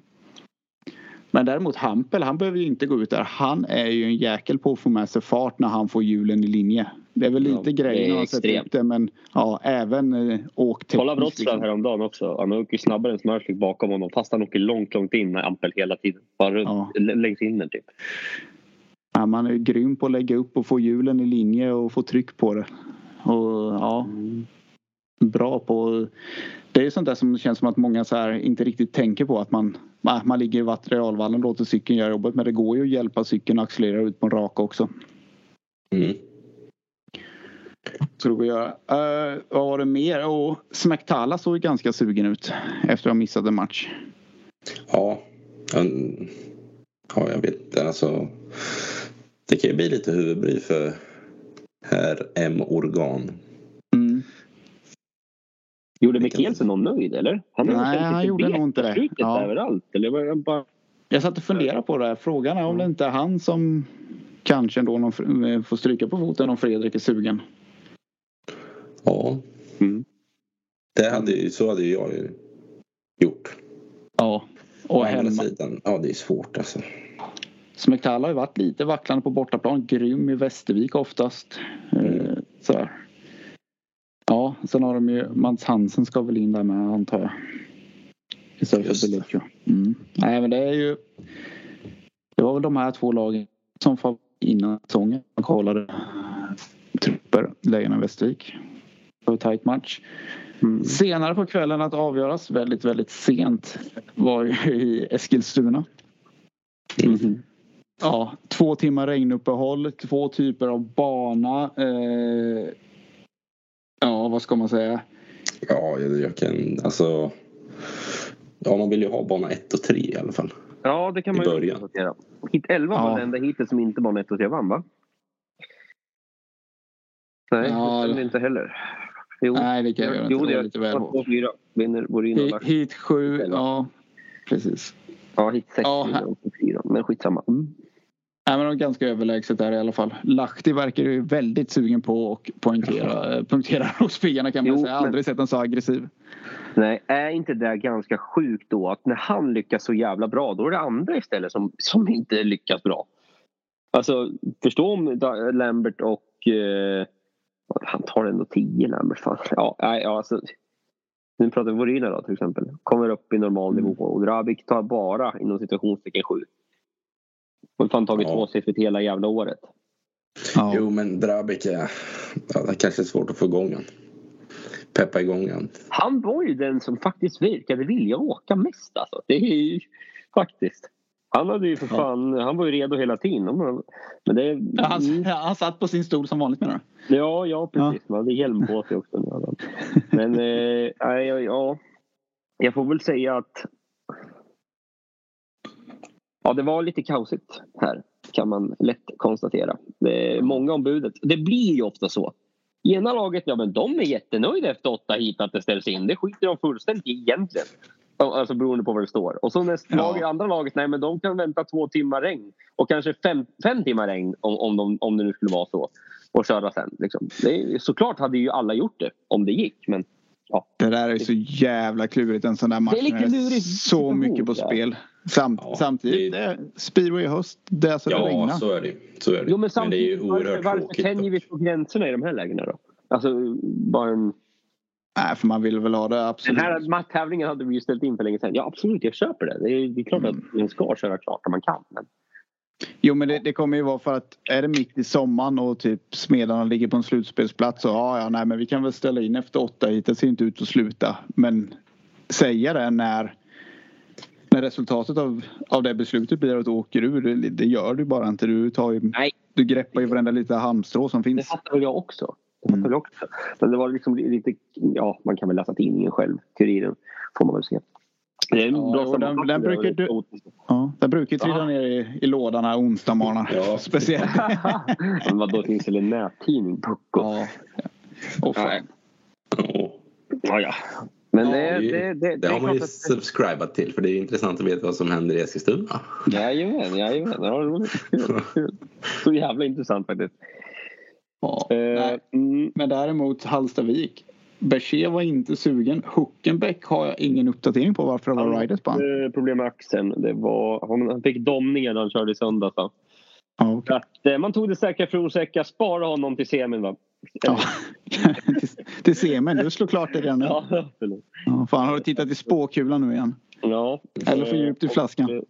Men däremot Hampel, han behöver ju inte gå ut där. Han är ju en jäkel på att få med sig fart när han får hjulen i linje. Det är väl lite Ja, grejen sätter extremt. upp det men ja även eh, åk Kolla tekniskt, Wroclaw liksom. häromdagen också. Han åker snabbare än Smörsvik bakom honom fast han åker långt, långt in med Ampel hela tiden. Bara Ja. längs in den typ. Ja, man är ju grym på att lägga upp och få hjulen i linje och få tryck på det. Och ja, bra på... Det är sånt där som känns som att många så här inte riktigt tänker på att man, man man ligger i materialvallen och låter cykeln göra jobbet men det går ju att hjälpa cykeln att accelerera ut på en rak också. Mm. Att göra. Eh, vad var det mer? Och Smektala såg ju ganska sugen ut efter att ha missat en match. Ja, en, ja, jag vet. Alltså, det kan ju bli lite huvudbry för herr M. Organ. Mm. Gjorde Mikkelsen någon nöjd eller? Han Nej, han gjorde nog inte det. Ja. överallt. Eller var jag bara... Jag satt och funderade på det här. Frågan är om det inte är han som kanske ändå någon, eh, får stryka på foten om Fredrik är sugen. Ja, Mm. det hade så hade ju jag ju gjort. Ja. Och Å andra sidan, ja det är svårt alltså. Smektala har ju varit lite vacklande på bortaplan. Grym i Västervik oftast. Eh, så här. Ja, sen har de ju Mats Hansen ska väl in där med antar jag. Istället Just för det. Belluccio. Mm. Nej men det är ju. Det var väl de här två lagen som var innan säsongen. Man kollade trupper. Lejonen Västervik. Det var en tight match. Mm. Senare på kvällen att avgöras väldigt väldigt sent var ju i Eskilstuna. Mhm. Ja, två timmar regnuppehåll, två typer av bana. Eh, ja, vad ska man säga? Ja, jag, jag kan, alltså. Ja, man vill ju ha bana 1 och 3 i alla fall. Ja, det kan I man ju början. konstatera. Hit 11 Ja. var det enda hitet som inte var 1 och 3 vann va? Nej, Ja, det stämmer inte heller. Jo, Nej, det kan jag göra inte. jo Det är lite väl hårt. 2-4. Vinner Borin och Hit, Lax. hit sju, ja precis. Ja, hit 6 Ja, vinner och 4. Men skitsamma. Mm. Nej, men de är ganska överlägset där i alla fall. Lahti verkar ju väldigt sugen på att poängtera, eh, punktera Rospiggarna kan man Jo, säga. Har men- aldrig sett den så aggressiv. Nej, är inte det ganska sjukt då att när han lyckas så jävla bra då är det andra istället som, som inte lyckas bra. Alltså förstå om Lambert och eh, han tar ändå 10 Lambert. Fan. Ja, nej, ja, alltså, nu pratar vi Vorina då till exempel. Kommer upp i normal Mm. nivå och Drabik tar bara inom situationstecken 7. Och fan tagit Ja. tvåsiffrigt hela jävla året. Ja. Jo, men Drabik är... Ja, det kanske är svårt att få igång han. Peppa igång han. Han var ju den som faktiskt verkade vilja åka mest alltså. Det är ju faktiskt. Han hade ju för Ja. fan, han var ju redo hela tiden. Men det, Ja, Han, mm, han satt på sin stol som vanligt menar du? ja, ja precis. Man hade hjälm på sig också. Men eh, ja, ja, jag får väl säga att Ja, det var lite kaosigt här kan man lätt konstatera. Det är många om budet. Det blir ju ofta så. Ena laget, ja men de är jättenöjda efter åtta hit att det ställs in. Det skiter de fullständigt i egentligen. Alltså beroende på vad det står. Och så nästa Ja. lag, andra laget, nej men de kan vänta två timmar regn. Och kanske fem, fem timmar regn om, om, de, om det nu skulle vara så. Och köra sen. Liksom. Det såklart hade ju alla gjort det om det gick. Men Det där är så jävla klurigt en sån där match. Det är lite lurigt så mycket på ja. spel. Samt, Ja, samtidigt, det- det är speedway i höst. Det är så det Ja, regnar. så är det så är det. Jo, men det är samtidigt, ju varför, oerhört varför tråkigt. tänjer vi på gränserna i de här lägena då? Alltså, bara en... Nej, för man vill väl ha det Den absolut. här matttävlingen hade vi ju ställt in för länge sedan. Ja, absolut, jag köper det. Det är, det är klart Mm. att man ska köra klart om man kan. Men... Jo men det, det kommer ju vara för att är det mitt i sommaren och typ Smedarna ligger på en slutspelsplats så ja, ja nej men vi kan väl ställa in efter åtta hit. Det ser inte ut att sluta. Men säga det när, när resultatet av, av det beslutet blir att du åker ur. Det, det gör du bara inte. Du, tar ju, Nej. du greppar ju varenda lite halmstrå som Det finns. fattar väl jag också. Det fattar Mm. också. Men det var liksom lite... Ja, man kan väl läsa tidningen själv. Kuriren får man väl se. Det är en Ja, bra den- den brukar du- Ja, det brukar ju trilla ner i, i lådan här onsdagsmorgnar. Ja. Speciellt. Men vadå, finns det en nättidning? Pucko? ja. Åh fan. Ja, ja. Men Ja, det, ju- det, det, det har man ju subscribat till för det är intressant att veta vad som händer i Eskilstuna. Jajamän, jajamän. Ja, roligt. Så jävla intressant faktiskt. Ja. Eh, mm, Men däremot Hallstavik. Berger var inte sugen. Huckenbeck har jag ingen uppdatering på varför det var riders på han. Eh, Problem med axeln. Det var, han, fick domningar när han körde i söndags. va? Ja. Att, eh, man tog det säkra för osäkra. Spara honom till semin. Va? Ja. till, till semin. Du slår klart det redan nu. Ja, förlåt. Ja, fan, har du tittat i spåkulan nu igen? Ja. Eller för djupt i flaskan.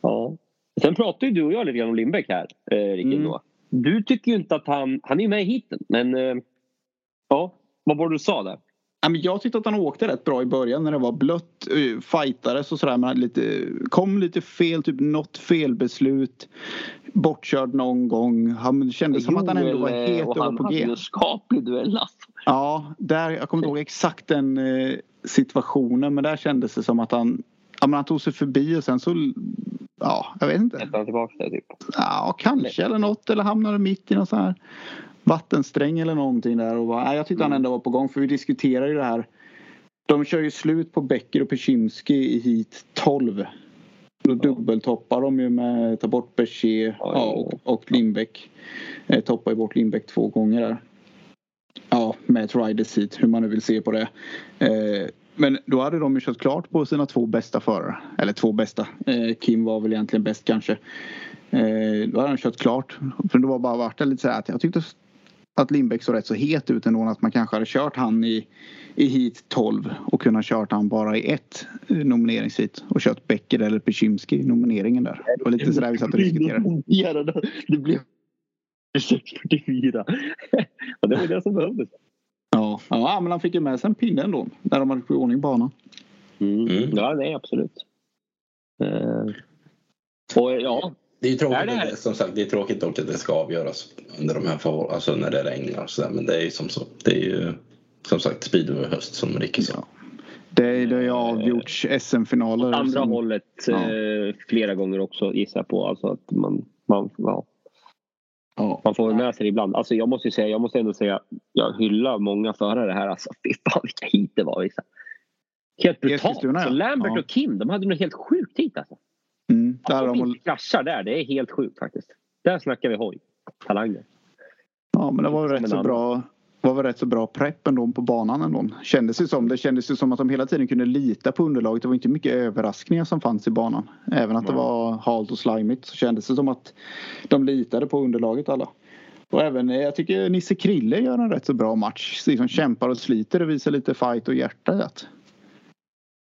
ja. Sen pratade ju du och jag lite grann om Lindbäck här, eh, Ricky. Mm. Du tycker ju inte att han... Han är ju med i heaten, men... Eh, ja, vad var det du sa där? Jag tyckte att han åkte rätt bra i början när det var blött. Uh, fightades och sådär. Men lite, kom lite fel, typ något felbeslut. Bortkörd någon gång. Han kände som att han ändå var Joel, eh, het och och var han på hade G. ju en skaplig duell alltså. Ja, där, jag kommer inte ihåg exakt den eh, situationen. Men där kändes det som att han, ja, men han tog sig förbi och sen så... Ja, jag vet inte. Sätter han tillbaka det typ. Ja, kanske eller något. Eller hamnade mitt i någon sån här vattensträng eller någonting där. Och nej, jag tyckte han ändå var på gång för vi diskuterar ju det här. De kör ju slut på Becker och Peczynski i hit 12. Då dubbeltoppar de ju med ta bort Berger ja, och, och Lindbäck. Eh, toppar ju bort Lindbäck två gånger där. Ja, med ett riders hit, hur man nu vill se på det. Eh, men då hade de ju kört klart på sina två bästa förare. Eller två bästa. Eh, Kim var väl egentligen bäst kanske. Eh, då hade han kört klart. För det var bara varit det lite så här att jag tyckte att Lindbäck såg rätt så het ut ändå. Att man kanske hade kört han i, i hit 12 och kunnat kört han bara i ett eh, nomineringsheat. Och kört Becker eller Peczymski i nomineringen där. Det var lite sådär vi satt och diskuterade. Det blev 644. Och det var det som behövdes. Ja, ja men han fick ju med sig en pinne ändå. När de hade fått i ordning banan. Mm. Mm. Ja, nej absolut. Eh, och ja, Det är tråkigt, Är det- att det, som sagt, det är tråkigt dock att det ska avgöras under de här förhåll- alltså när det regnar och sådär. Men det är ju som så. Det är ju som sagt speedway höst som Ricky sa. Det, det har ju avgjorts SM-finaler. andra som- hållet Ja. eh, flera gånger också gissar jag på. Alltså att man, man, ja, Ja. man får med sig det ibland. Alltså jag måste ju säga, jag måste ändå säga, jag hyllar många förare här. Alltså fy fan vilka hit det var vissa. Helt brutalt. Ja. Lambert Ja. och Kim, de hade nog helt sjukt hit alltså. Mm, där de inte kraschar där, det är helt sjukt faktiskt. Där snackar vi hoj. Talanger. ja, men det var rätt så bra. var väl rätt så bra prepp ändå på banan ändå. Kändes det som. Det kändes ju som att de hela tiden kunde lita på underlaget. Det var inte mycket överraskningar som fanns i banan. Även att det var halt och slimigt så kändes det som att de litade på underlaget alla. Och även eh, jag tycker Nisse Krille gör en rätt så bra match. Liksom kämpar och sliter och visar lite fight och hjärta i det.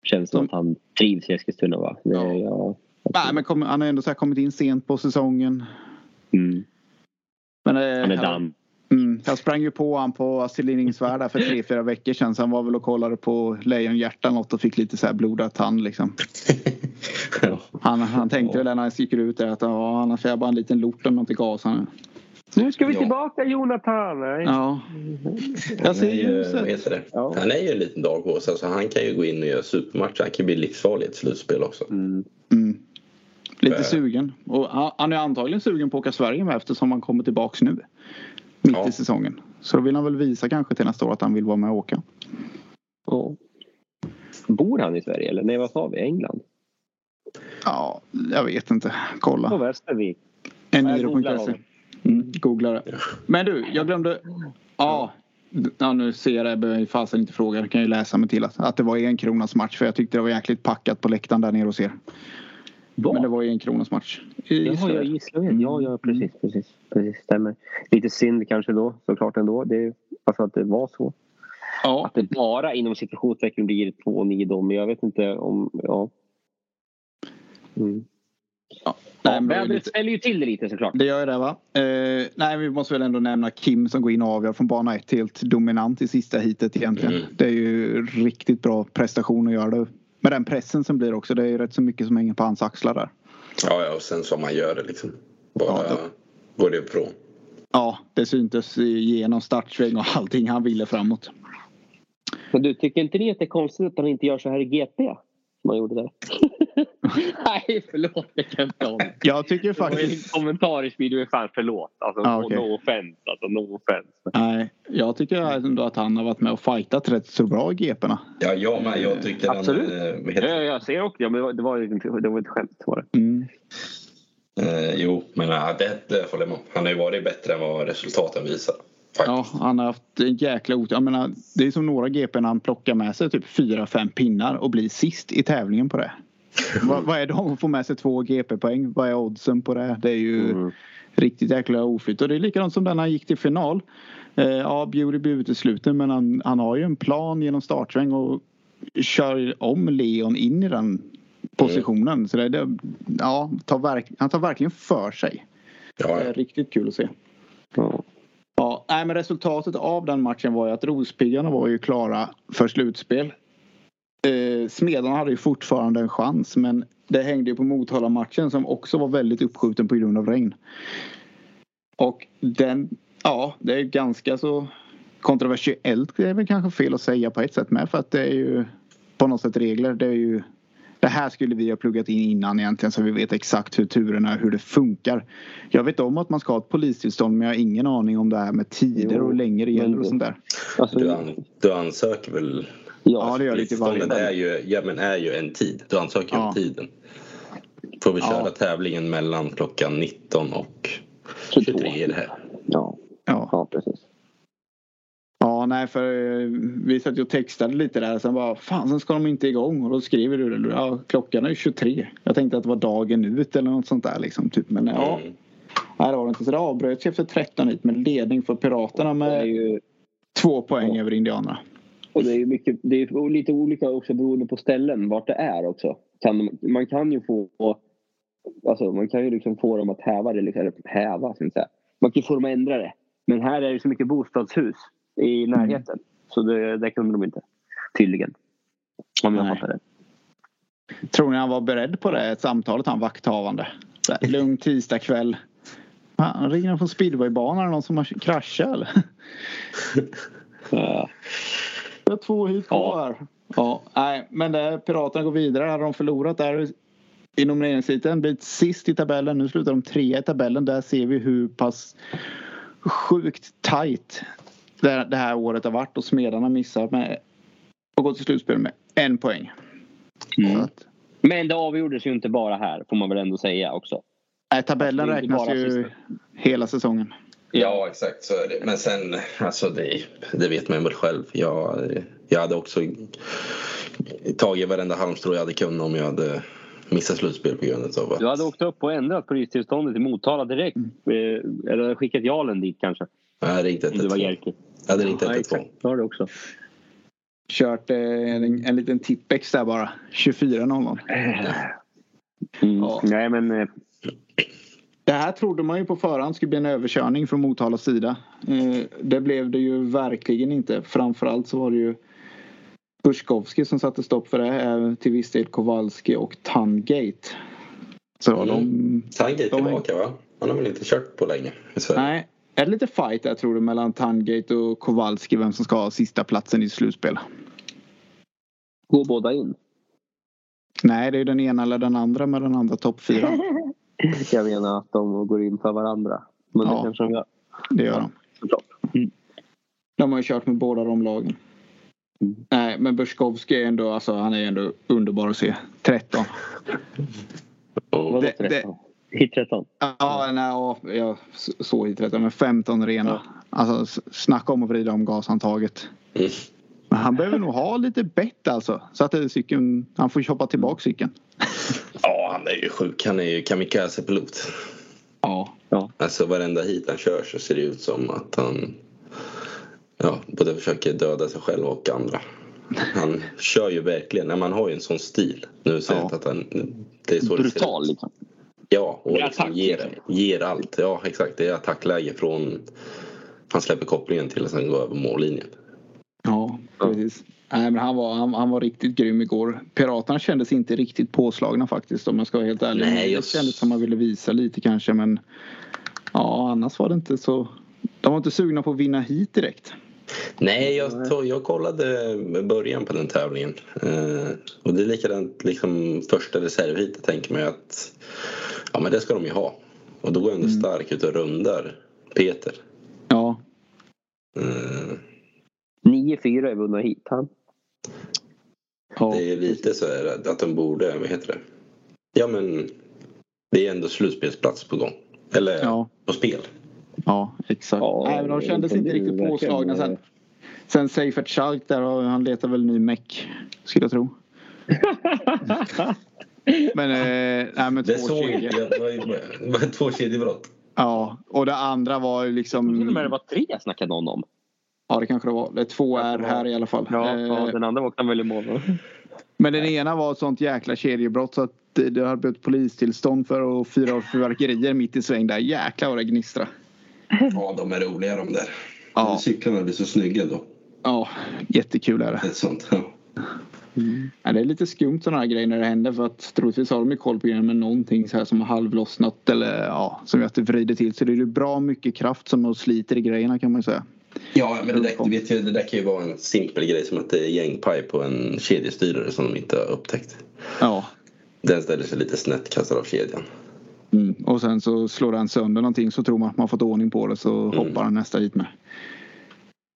Känns som att han trivs i Eskilstuna va? Det, Ja. Nej, men kom, han har ändå så här kommit in sent på säsongen. Mm. Men, eh, Han är damm. Mm, jag sprang ju på han på Astrid Lindgrensvärd där för tre, fyra veckor sedan. Så han var väl och kollade på Lejonhjärta något och fick lite så här blodad tand liksom. Han, han tänkte väl när han gick ut där att ja, är jag bara en liten lort om inte gas han. Nu ska vi Ja. tillbaka Jonathan! Nej. Ja. Jag Han ser ju, ljuset. heter det? Ja. Han är ju en liten daghås. Alltså han kan ju gå in och göra supermatcher. Han kan bli livsfarlig i ett slutspel också. Mm. Mm. Lite Äh. sugen. Och han är antagligen sugen på att åka Sverige med eftersom han kommer tillbaks nu. Mitt Ja. i säsongen. Så då vill han väl visa kanske till nästa år att han vill vara med och åka. Ja. Bor han i Sverige eller? Nej, vad sa vi? England? Ja, jag vet inte. På Kolla. Västervik. Jag googlar Eniro.se. Mm, googla det. Men du, jag glömde. Ja, ja nu ser jag det. Jag behöver fasen inte fråga. Jag kan ju läsa mig till att, att det var en kronas match. För jag tyckte det var jäkligt packat på läktaren där nere hos er. Men det var ju en kronas match. I Jaha, vet. Ja, ja, precis, precis, precis. Stämmer. Lite synd kanske då, såklart ändå. Det, alltså att det var så. Ja, Att det bara inom situationstecken blir 2-9 då, men jag vet inte om... Ja. Mm. nej, Ja, men är vädret lite, ställer ju till det lite såklart. det gör ju det va. Eh, nej, vi måste väl ändå nämna Kim som går in och avgör från bana 1 helt dominant i sista heatet egentligen. Mm. Det är ju riktigt bra prestation att göra det. Med den pressen som blir också. Det är ju rätt så mycket som hänger på hans axlar där. Ja, ja, och sen som man gör det liksom. Bara Ja, går det ifrån. Ja, det syntes genom startsväng och allting han ville framåt. Men du, tycker inte ni att det är konstigt att han inte gör så här i GP? Som han gjorde där. Nej, förlåt. Det kan jag inte om. Jag tycker Det var ju en faktiskt... kommentar i speedway fan förlåt. Alltså, Ah, okej. no offense. Alltså, no offense. Nej, jag tycker ändå att han har varit med och fightat rätt så bra i GP'na. Ja, jag med. Jag tycker Absolut. han... Eh, vad Ja, heter, jag ser också. Ja, men det var ju det var ett skämt. Var det. Mm. eh, jo, men nej, det, det håller jag med om. Han har ju varit bättre än vad resultaten visar. Ja, han har haft en jäkla otur. Jag menar, det är som några GP när han plockar med sig typ fyra, fem pinnar och blir sist i tävlingen på det. Vad, vad är det om att få med sig två GP-poäng? Vad är oddsen på det? Det är ju mm. riktigt jäkla oflyt. Och det är likadant som den han gick till final. Eh, ja, Beauty blir utesluten men han, han har ju en plan genom startsväng och kör om Leon in i den positionen. Mm. Så det, det, ja, tar verk, han tar verkligen för sig. Ja. Det är riktigt kul att se. Ja. Ja, nej, men resultatet av den matchen var ju att Rospiggarna var ju klara för slutspel. Eh, Smedarna hade ju fortfarande en chans men det hängde ju på Motala-matchen som också var väldigt uppskjuten på grund av regn. Och den, ja, det är ganska så kontroversiellt det är väl kanske fel att säga på ett sätt med för att det är ju på något sätt regler. Det är ju det här skulle vi ha pluggat in innan egentligen så vi vet exakt hur turerna hur det funkar. Jag vet om att man ska ha ett polistillstånd men jag har ingen aning om det här med tider och längre gäller och sånt där. Alltså, du, an, du ansöker väl? Ja, det gör jag lite varje är ju, ja, men är ju en tid. Du ansöker ja. om tiden. Får vi köra ja. tävlingen mellan klockan 19 och 23 i det här? Ja, ja. ja precis. Ja, nej för eh, vi satt ju och textade lite där. Sen bara, fan sen ska de inte igång. Och då skriver du det. Ja, klockan är 23. Jag tänkte att det var dagen ut eller något sånt där liksom. Typ. Men ja. Mm. Nej, det var det inte. Så det avbröts efter 13 hit med ledning för Piraterna med ju... två poäng ja. över Indianerna. Och det är, mycket, det är lite olika också beroende på ställen vart det är också. Kan, man kan ju få Alltså man kan ju liksom få dem att häva det, eller häva, ska säga. Man kan få dem att ändra det. Men här är det så mycket bostadshus i mm. närheten. Mm. Så det, det kunde de inte. Tydligen. Om jag fattar det. Tror ni han var beredd på det samtalet, han vakthavande? Lugn tisdagkväll. Han ringer från speedwaybanan, är någon som har kraschat eller? ja. Jag har två hit kvar här. Ja, nej, men det, Piraterna går vidare. Hade de förlorat där i nomineringsheaten, blivit sist i tabellen. Nu slutar de trea i tabellen. Där ser vi hur pass sjukt tight det här året har varit och Smedarna missar med och går till slutspel med en poäng. Mm. Att, men det avgjordes ju inte bara här får man väl ändå säga också. Nej, tabellen räknas ju sista. hela säsongen. Ja, exakt så är det. Men sen, alltså det, det vet man väl själv. Jag, jag hade också tagit varenda halmstrå jag hade kunnat om jag hade missat slutspel på grund av att... Du hade åkt upp och ändrat polistillståndet i Motala direkt. Mm. Eh, eller skickat Jalen dit kanske. Jag hade ringt 112. Det var Jerker. Jag hade ringt 112. Ja, det har du också. Kört eh, en, en liten tippex där bara. 24.00. Mm. Ja. Nej men... Eh... Det här trodde man ju på förhand skulle bli en överkörning från Motalas sida. Eh, det blev det ju verkligen inte. Framförallt så var det ju Buskowski som satte stopp för det. Till viss del Kowalski och Tungate. Så mm. de... Tungate tillbaka va? Han har väl inte kört på länge i Sverige? Nej, är det lite fight där tror du mellan Tangate och Kowalski vem som ska ha sista platsen i slutspel? Går båda in? Nej, det är den ena eller den andra med den andra topp fyra. Jag menar att de går in för varandra. Men ja, det kanske de gör. Det gör de. Mm. De har ju kört med båda de lagen. Mm. Nej, men Buskowski är ändå, alltså, han är ändå underbar att se. 13. Vadå 13? Hit 13? Ja, nej, jag såg hit 13 men 15 rena. Ja. Alltså snacka om att vrida om gashandtaget. Mm. Men han behöver nog ha lite bett alltså. Så att cykeln, han får hoppa tillbaka cykeln. Ja, han är ju sjuk. Han är ju kamikaze-pilot. Ja. ja. Alltså varenda hit han kör så ser det ut som att han ja, både försöker döda sig själv och andra. Han kör ju verkligen, man har ju en sån stil. Nu säger jag att han... Det är så Brutal det liksom. Ja, och liksom ger, ger allt. Ja, exakt. Det är attackläge från han släpper kopplingen till att sen gå över mållinjen. Precis. Nej, men han, var, han, han, var riktigt grym igår. Piraterna kändes inte riktigt påslagna faktiskt om jag ska vara helt ärlig. Nej, just... Det kändes som man ville visa lite kanske men ja, annars var det inte så. De var inte sugna på att vinna hit direkt. Nej, jag, tog, jag kollade början på den tävlingen. Eh, och det är likadant liksom första reservhitet tänker man ju att Ja men det ska de ju ha. Och då går ändå mm. stark ut och rundar Peter. Ja. Mm. 9-4 är vunna hit han. Det är lite så här att de borde, vad heter det? Ja men det är ändå slutspelsplats på gång. Eller ja. på spel. Ja, exakt. Ja, Nej, men de kändes inte riktigt påslagna sen. Sen Seifert Schalk där, har- han letar väl ny meck. Skulle jag tro. Men, eh, nej, men Det två såg jag. Det var två kedjebrott. Ja, och det andra var ju Till och med det liksom... var tre snackade någon om. Ja, det kanske det var. Det är två är här i alla fall. Ja, Eh, ja den andra åkte han väl i mål. Men den ena var ett sånt jäkla kedjebrott så att det har blivit polistillstånd för att fyra år fyrverkerier mitt i sväng där. Jäklar vad det gnistrar. Ja, de är roliga de där. Ja. Cyklarna blir så snygga då. Ja, jättekul är det. Ett sånt. Ja. Ja, det är lite skumt sådana här grejer när det händer för att troligtvis har de ju koll på grejen med någonting så här som har halvlossnat eller ja, som gör att det vrider till så det är ju bra mycket kraft som de sliter i grejerna kan man ju säga. Ja, men det där, du vet ju, det där kan ju vara en simpel grej som att det är gängpaj på en kedjestyrare som de inte har upptäckt. Ja. Den ställer sig lite snett, kastar av kedjan. Mm. Och sen så slår den sönder någonting så tror man att man fått ordning på det så hoppar den nästa hit med.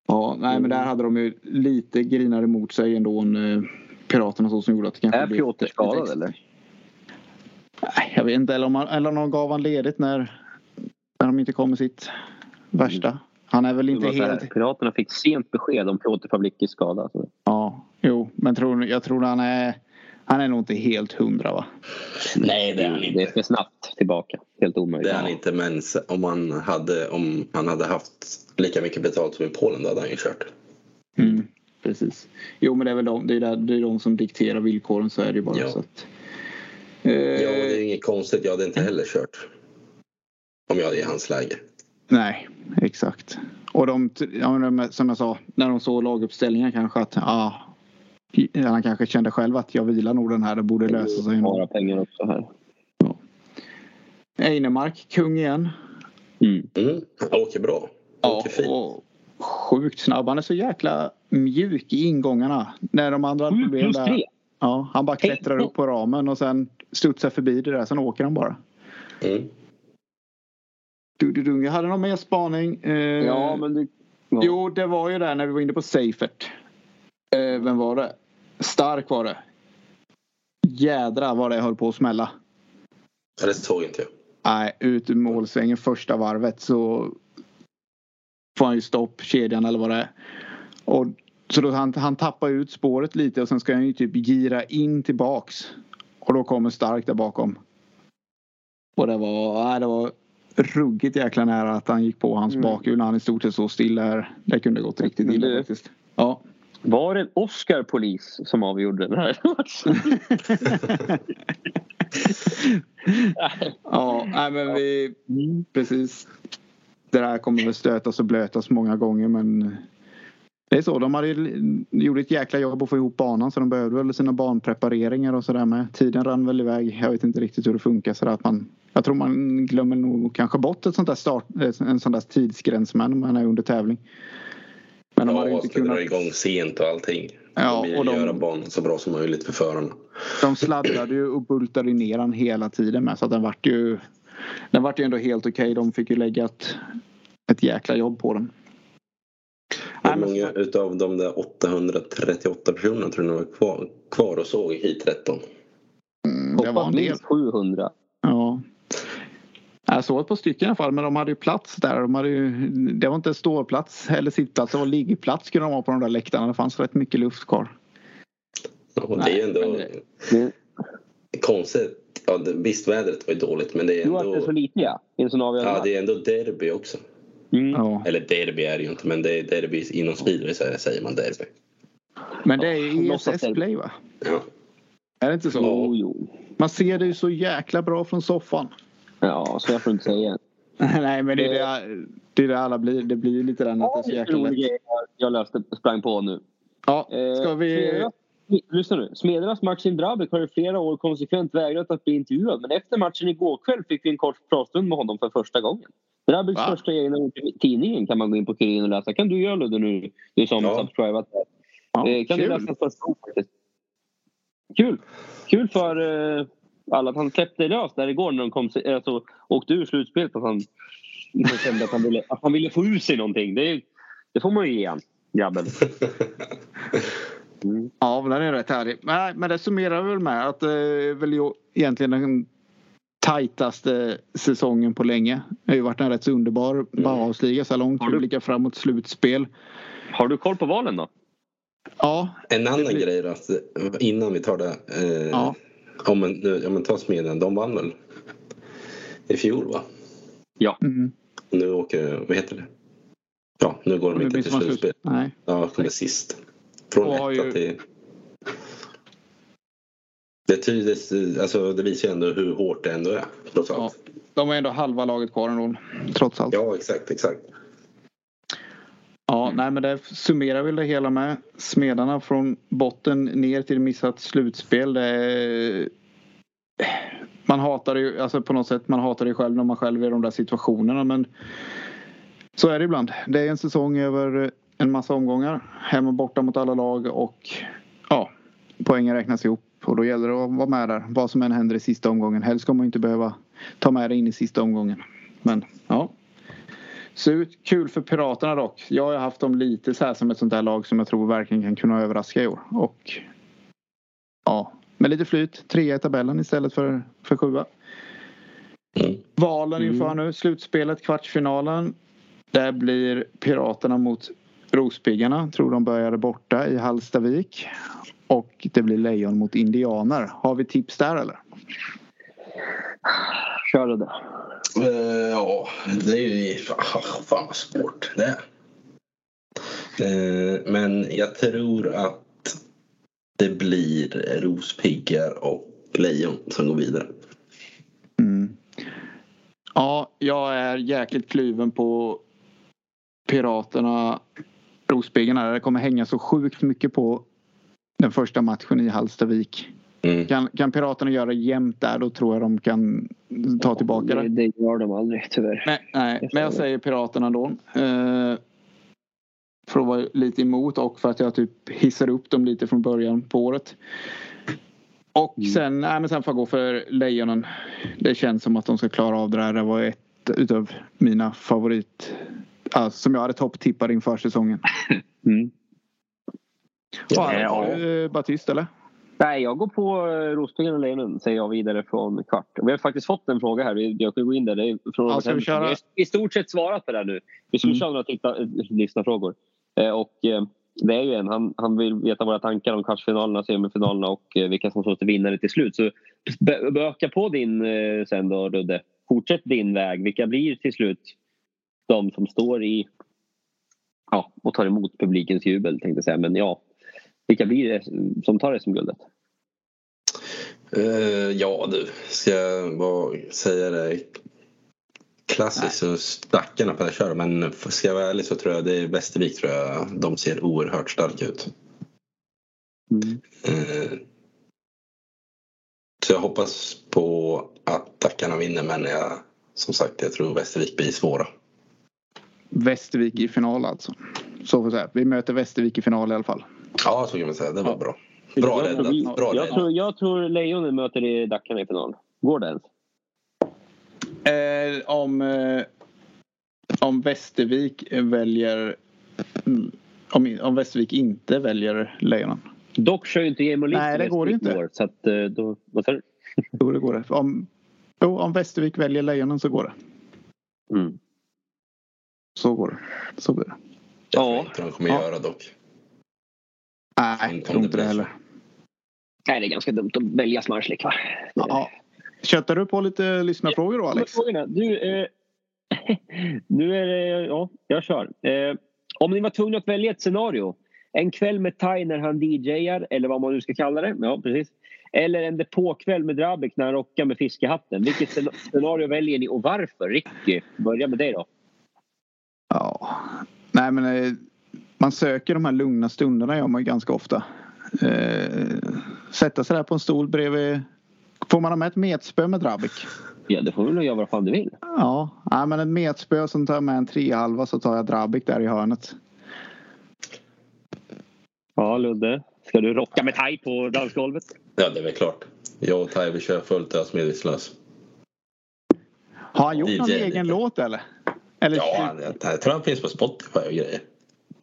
Ja, nej men där hade de ju lite grinar emot sig ändå en, eh, Piraterna så som gjorde att det kanske Är Piotr skadad eller? Nej, jag vet inte. Eller om, han, eller om de gav han ledigt när, när de inte kom med sitt värsta. Han är väl inte så här, helt... Piraterna fick sent besked om Piotr Pavlickis skada. Så. Ja, jo, men tror, jag tror han är... Han är nog inte helt hundra va? Nej, det är han Det är inte. för snabbt tillbaka. Helt omöjligt. Det är han inte, men om han hade, om han hade haft lika mycket betalt som i Polen då hade han ju kört. Mm, precis. Jo, men det är väl de, det är, där, det är de som dikterar villkoren så är det ju bara Ja. så att... Eh, Ja, det är ju inget konstigt. Jag hade inte heller kört. Om jag är i hans läge. Nej, exakt. Och de, ja, som jag sa, när de såg laguppställningen kanske att ja, han kanske kände själv att jag vilar nog den här, det borde lösa sig. Spara pengar också här. Einemark, kung igen. Mm. Mm. Åker bra. Han Ja, åker fint. och sjukt snabb. Han är så jäkla mjuk i ingångarna. När de andra hade problem där. Ja, han bara klättrar upp på ramen och sen studsar förbi det där. Sen åker han bara. Mm. Du, du, du. Jag hade någon mer spaning. Eh, Ja, men du... Ja. Jo, det var ju där när vi var inne på Seifert. Eh, vem var det? Stark var det. Jädra vad det höll på att smälla. Ja, det såg inte jag. Nej, ut ur målsvängen första varvet så får han ju stopp, kedjan eller vad det är. Och, så då han, han tappar ut spåret lite och sen ska han ju typ gira in tillbaks. Och då kommer Stark där bakom. Och det var, nej, det var ruggigt jäkla nära att han gick på hans Mm. bakhjul när han i stort sett så stilla här. Det kunde gått riktigt Men illa du- faktiskt. Ja. Var det en Oscar polis som avgjorde den här matchen? ja, nej men vi, Mm. precis. Det där kommer väl stötas och blötas många gånger men det är så. De hade gjort ett jäkla jobb att få ihop banan så de behövde väl sina banprepareringar och sådär med. Tiden rann väl iväg. Jag vet inte riktigt hur det funkar så att man jag tror man glömmer nog kanske bort ett sånt där start, en sån där tidsgräns när man är under tävling. Men de hade Ja, inte ska dra kunnat. igång sent och allting. Ja, de och de- göra banan så bra som möjligt för förarna. De sladdade ju och bultade ner den hela tiden med så att den vart ju Den vart ju ändå helt okej. De fick ju lägga ett, ett jäkla jobb på den. Hur många utav de där 838 personerna tror ni var kvar, kvar och såg hit 13? Mm, det var en del. minst 700. Ja. Jag såg ett par stycken i alla fall men de hade ju plats där. De hade ju, det var inte ståplats eller sittplats. Det var liggplats skulle de ha på de där läktarna. Det fanns rätt mycket luft kvar. Ja, och det är ändå men det- Det, konstigt. Ja, det, visst, vädret var ju dåligt men det är du att det är så ändå, lite ja. Sån avgörande ja, det är ändå derby också. Mm. Ja. Eller derby är det ju inte men det är derby inom speedway så säger man derby. Men det är ju låtsas ESS det. Play va? Ja. Är det inte så? Jo, jo. Man ser det ju så jäkla bra från soffan. Ja, så jag får inte säga. Nej men det är det, det, är det alla blir. Det blir ju lite den att det är så jäkla lätt. jag löste, sprang på nu. Ja, Eh, ska vi... Lyssna nu. Smedernas Maxim Drabek har i flera år konsekvent vägrat att bli intervjuad. Men efter matchen igår kväll fick vi en kort pratstund med honom för första gången. Drabeks Va? första egna tidningen kan man gå in på Kuriren och läsa. Kan du göra Ludde nu? Du som Ja. subscribat. Ja, Eh, kan kul. du läsa första? Kul! Kul för eh, alla att han släppte lös där igår när de kom, alltså, åkte ur slutspelet. Att han, han kände att han, ville, att han ville få ur sig någonting. Det, det får man ju ge han, grabben. Mm. Ja, den är rätt härlig. Nej, men det summerar väl med att det är väl ju egentligen den tajtaste säsongen på länge. Det har ju varit en rätt så underbar Bauhausliga så här långt. Har du- blickar framåt slutspel. Har du koll på valen då? Ja, En annan blir- grej då, att innan vi tar det. Eh, Ja. Om man, nu, om man tar Smedjan, de vann väl i fjol va? mm. Nu åker, vad heter det? Ja, nu går de inte till det slutspel. slut. Nej. Ja, kommer sist. Från etta ju- till... Det, tyder, alltså, det visar ju ändå hur hårt det ändå är. Trots Ja. allt. De har ändå halva laget kvar ändå. Trots allt. Ja, exakt, exakt. Ja, nej men det summerar väl det hela med. Smedarna från botten ner till missat slutspel. Är... Man hatar ju, alltså på något sätt, man hatar det själv när man själv är i de där situationerna men så är det ibland. Det är en säsong över en massa omgångar. Hem och borta mot alla lag och ja, poängen räknas ihop och då gäller det att vara med där. Vad som än händer i sista omgången. Helst ska man inte behöva ta med det in i sista omgången. Men ja, Surt. Kul för Piraterna dock. Jag har haft dem lite så här som ett sånt där lag som jag tror verkligen kan kunna överraska i år. Och ja, med lite flyt. Trea i tabellen istället för, för sjua. Mm. Valen Mm. inför nu. Slutspelet, kvartsfinalen. Där blir Piraterna mot Rospiggarna. Tror de började borta i Hallstavik. Och det blir Lejon mot Indianer. Har vi tips där eller? Kör det där. Eh, ja, det är ju fan, vad svårt det är. Eh, men jag tror att det blir Rospiggar och Lejon som går vidare. Mm. Ja, jag är jäkligt kluven på Piraterna Rospiggarna. Det kommer hänga så sjukt mycket på den första matchen i Hallstavik. Mm. Kan, kan Piraterna göra jämnt där då tror jag de kan ta tillbaka det. det. Det gör de aldrig tyvärr. Nej, nej, men jag säger Piraterna då. Eh, för att vara lite emot och för att jag typ hissar upp dem lite från början på året. Och Mm. sen, nej, men sen får jag gå för Lejonen. Det känns som att de ska klara av det där. Det var ett utav mina favorit... Alltså, som jag hade topptippade inför säsongen. Mm. Ja, Ja. eh, Batist eller? Nej, jag går på eh, Rospiggarna och Lejonen säger jag vidare från kvart. Och vi har faktiskt fått en fråga här. Vi- Jag kan gå in där. Det från Ja, ska vi köra? har i stort sett svarat på det här nu. Vi skulle Mm. köra några titta, lyssnarfrågor. Eh, Och eh, det är ju en. Han, han vill veta våra tankar om kvartsfinalerna, semifinalerna och eh, vilka som står till vinnare till slut. Så be- öka på din eh, sen då Rudde. Fortsätt din väg. Vilka blir till slut de som står i ja, och tar emot publikens jubel tänkte jag säga. Men ja, vilka blir det som tar SM-guldet? Eh, ja du, ska jag bara säga det klassiskt så stackarna på det köra men ska jag vara ärlig så tror jag det är Västervik tror jag de ser oerhört starka ut. Eh, så jag hoppas på att Dackarna vinner men jag, som sagt jag tror Västervik blir svåra. Västervik i final alltså. Så får säga. Vi möter Västervik i final i alla fall. Ja så kan man säga, det var bra. Bra jag, tror räddat. Bra jag, räddat. tror, jag tror Lejonen möter i Dackarna i final. Går det ens? Eh, om, eh, om Västervik väljer... mm, Om, om Västervik inte väljer Lejonen. Dock kör ju inte Emil Lind Nej, det går inte. år, Så att, eh, då, vad sa du? Jo, det går det. Om, jo, om Västervik väljer Lejonen så går det. Mm. Så går det. Så blir det. Det tror Ja. jag inte de kommer Ja. göra dock. Nej, jag tror det inte det heller. Nej, det är ganska dumt att välja Smarslik va? Ja. Köttar du på lite lyssnarfrågor då Alex? Frågorna. Du, eh, nu är det... Ja, jag kör. Eh, om ni var tvungna att välja ett scenario. En kväll med Tai när han DJar, eller vad man nu ska kalla det. Ja, precis. Eller en depåkväll med Drabik när han rockar med fiskehatten. Vilket scen- scenario väljer ni och varför? Ricky, börja med dig då. Ja. Nej men eh, man söker de här lugna stunderna gör man ju ganska ofta. Eh, sätta sig där på en stol bredvid. Får man ha med ett metspö med Drabik? Ja, det får du väl göra vad fan du vill. Ja, nej, men ett metspö som tar med en trehalva så tar jag Drabik där i hörnet. Ja, Ludde. Ska du rocka med Tai på dansgolvet? Ja det är väl klart. Jag och Tai vi kör fullt ös medvetslös. Har han gjort någon DJ egen lite. låt eller? Eller Ja, jag, jag tror han finns på Spotify och grejer.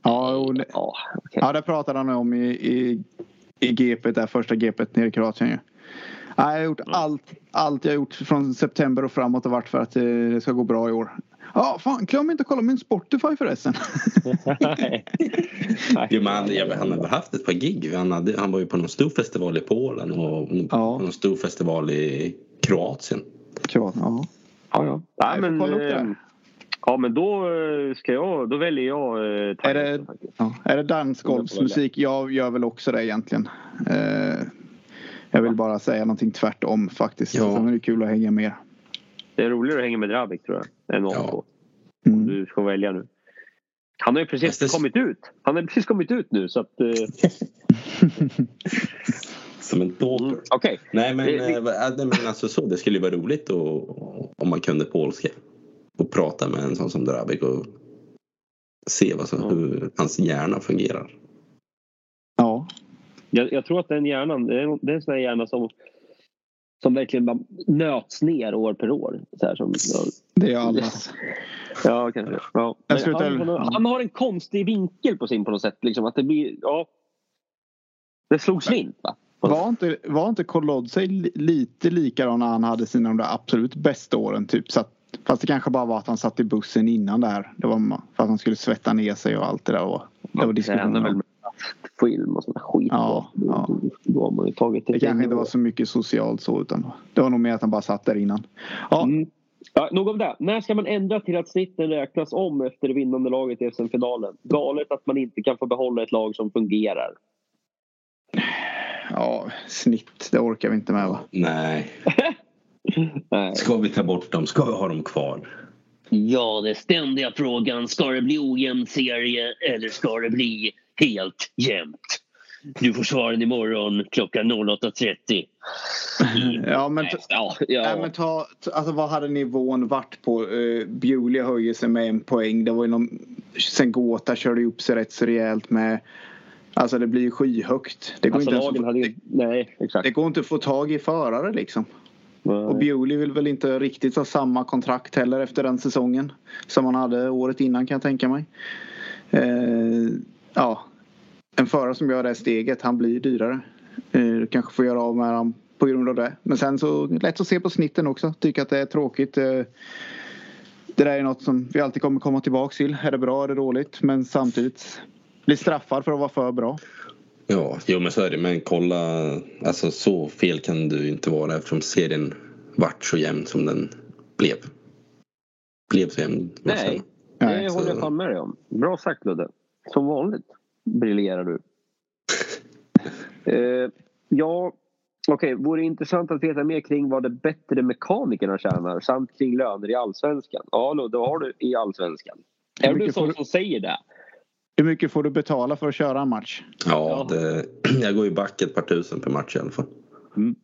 Ja, jo, det, Ja, okej. ja, det pratade han om i, i, i GP, där första GP nere i Kroatien ju. jag har gjort allt, allt jag gjort från september och framåt och varit för att det ska gå bra i år. Ja, fan glöm inte att kolla min Spotify förresten. jo, men han, ja, han har haft ett par gig. Han, hade, han var ju på någon stor festival i Polen och ja. någon stor festival i Kroatien. Kroatien, ja. Ja, ja. Nej, men, eh, ja, men då eh, ska jag, då väljer jag eh, är det, ja, är det dansgolvsmusik? Jag gör väl också det egentligen. Eh, jag vill bara säga någonting tvärtom faktiskt. Ja. Sen är det kul att hänga med. Det är roligare att hänga med Drabik tror jag. Än ja. Mm. Du ska välja nu. Han har ju precis det... kommit ut. Han har precis kommit ut nu så att... Eh... Som en daughter. Mm, okay. Nej men, det, det... men alltså så, det skulle ju vara roligt och, om man kunde polska. Och prata med en sån som Drabik och se vad som, mm. hur hans hjärna fungerar. Ja. Jag, jag, tror att den hjärnan, det är, det är en sån här hjärna som som verkligen bara nöts ner år per år. Så här, som, det är allas. Ja, kanske. Ja. Han, han, har en konstig vinkel på sin på något sätt. Liksom, att det blir, ja. Det slog slint va? Var inte, var inte Kolodzej lite likadan när han hade sina de absolut bästa åren? Typ, så att, fast det kanske bara var att han satt i bussen innan där. Det var för att han skulle svetta ner sig och allt det där. Och, det var diskussioner film och sånt skit. Ja, ja. Då har man ju tagit det. Det kanske inte var så mycket socialt så utan det var nog mer att han bara satt där innan. Ja. Mm. Ja, nog om det. När ska man ändra till att snitten räknas om efter det vinnande laget i SM-finalen? Galet att man inte kan få behålla ett lag som fungerar. Ja, snitt, det orkar vi inte med va? Nej. Nej. Ska vi ta bort dem? Ska vi ha dem kvar? Ja, det ständiga frågan. Ska det bli ojämn serie eller ska det bli helt jämnt. Du får svaren imorgon klockan 08.30. ja, men, ja, ja. Äh, men ta, alltså, vad hade nivån varit på? Uh, Bewley höjer sig med en poäng. Det var ju någon, sen Gåta körde upp sig rätt så rejält med Alltså det blir ju skyhögt. Det går, alltså, inte ens, hade, det, nej, exakt. det går inte att få tag i förare liksom. Och Bewley vill väl inte riktigt ha samma kontrakt heller efter den säsongen. Som han hade året innan kan jag tänka mig. Eh, ja, en förare som gör det steget, han blir dyrare. Du kanske får göra av med honom på grund av det. Men sen så lätt att se på snitten också. Tycker att det är tråkigt. Eh, det där är något som vi alltid kommer komma tillbaka till. Är det bra, är det dåligt? Men samtidigt bli straffad för att vara för bra. Ja, jo men så är det. Men kolla, alltså så fel kan du inte vara eftersom serien vart så jämn som den blev. Blev så jämn. Nej, det håller jag fan med dig om. Bra sagt Ludde. Som vanligt briljerar du. uh, ja, okej. Okay. Vore intressant att veta mer kring vad de bättre mekanikerna tjänar samt kring löner i allsvenskan. Ja, Ludde, vad har du i allsvenskan? Är du sån som säger det? Hur mycket får du betala för att köra en match? Ja, det, jag går ju back ett par tusen per match i alla fall. Mm.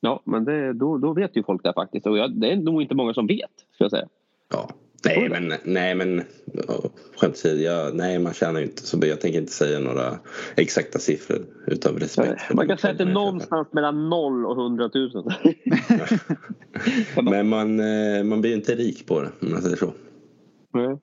Ja, men det, då, då vet ju folk det faktiskt. Och jag, det är nog inte många som vet, ska jag säga. Ja, Nej men, nej men skämt åsido, nej man tjänar ju inte så Jag tänker inte säga några exakta siffror utav respekt. man kan säga att det är någonstans mellan 0 och 100 000. men man, eh, man blir inte rik på det om man säger så. Nej.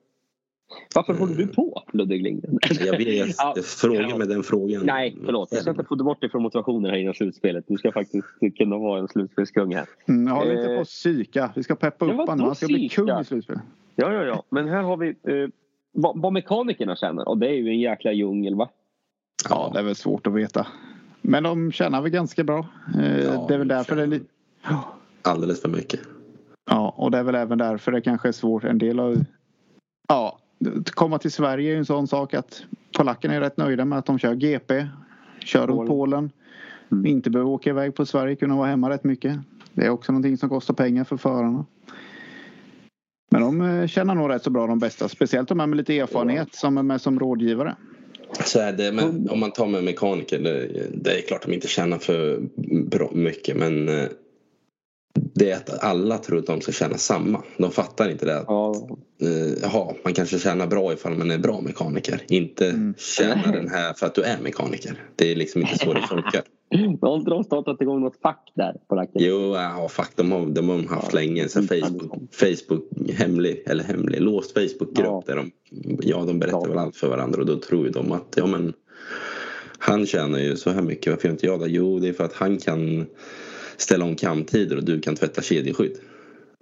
Varför håller du på Ludvig Lindgren? Jag vet, jag, jag frågar med den frågan. Nej, förlåt. Jag ska inte få bort dig från motivationen här innan slutspelet. Du ska faktiskt kunna vara en slutspelskung här. Mm, håller inte på att psyka. Vi ska peppa upp honom. Han ska bli kung i slutspelet. Ja, ja, ja. Men här har vi eh, vad, vad mekanikerna tjänar. Och det är ju en jäkla djungel, va? Ja, det är väl svårt att veta. Men de tjänar väl ganska bra. Eh, ja, det är väl därför det är lite... Alldeles för mycket. Ja, och det är väl även därför det kanske är svårt. En del av... Ja, komma till Sverige är ju en sån sak att polackerna är rätt nöjda med att de kör GP. Kör runt Polen. Mm. Inte behöver åka iväg på Sverige, kunna vara hemma rätt mycket. Det är också någonting som kostar pengar för förarna. Men de eh, känner nog rätt så bra de bästa. Speciellt de här med lite erfarenhet som är med som rådgivare. Så är det, men om man tar med mekaniker, det, är klart de inte tjänar för bra mycket men eh, det är att alla tror att de ska tjäna samma. De fattar inte det. Ja. Uh, jaha, man kanske tjänar bra ifall man är bra mekaniker. Inte mm. tjäna den här för att du är mekaniker. Det är liksom inte så det funkar. Har inte de startat igång något fack där på? Jo, ja, fack de har de har haft ja, länge. Så Facebook, Facebook hemlig, eller hemlig, låst Facebookgrupp ja. där de, ja, de berättar ja. väl allt för varandra och då tror ju de att ja men han tjänar ju så här mycket, varför gör inte jag det? Jo, det är för att han kan ställa om kamtider och du kan tvätta kedjeskydd.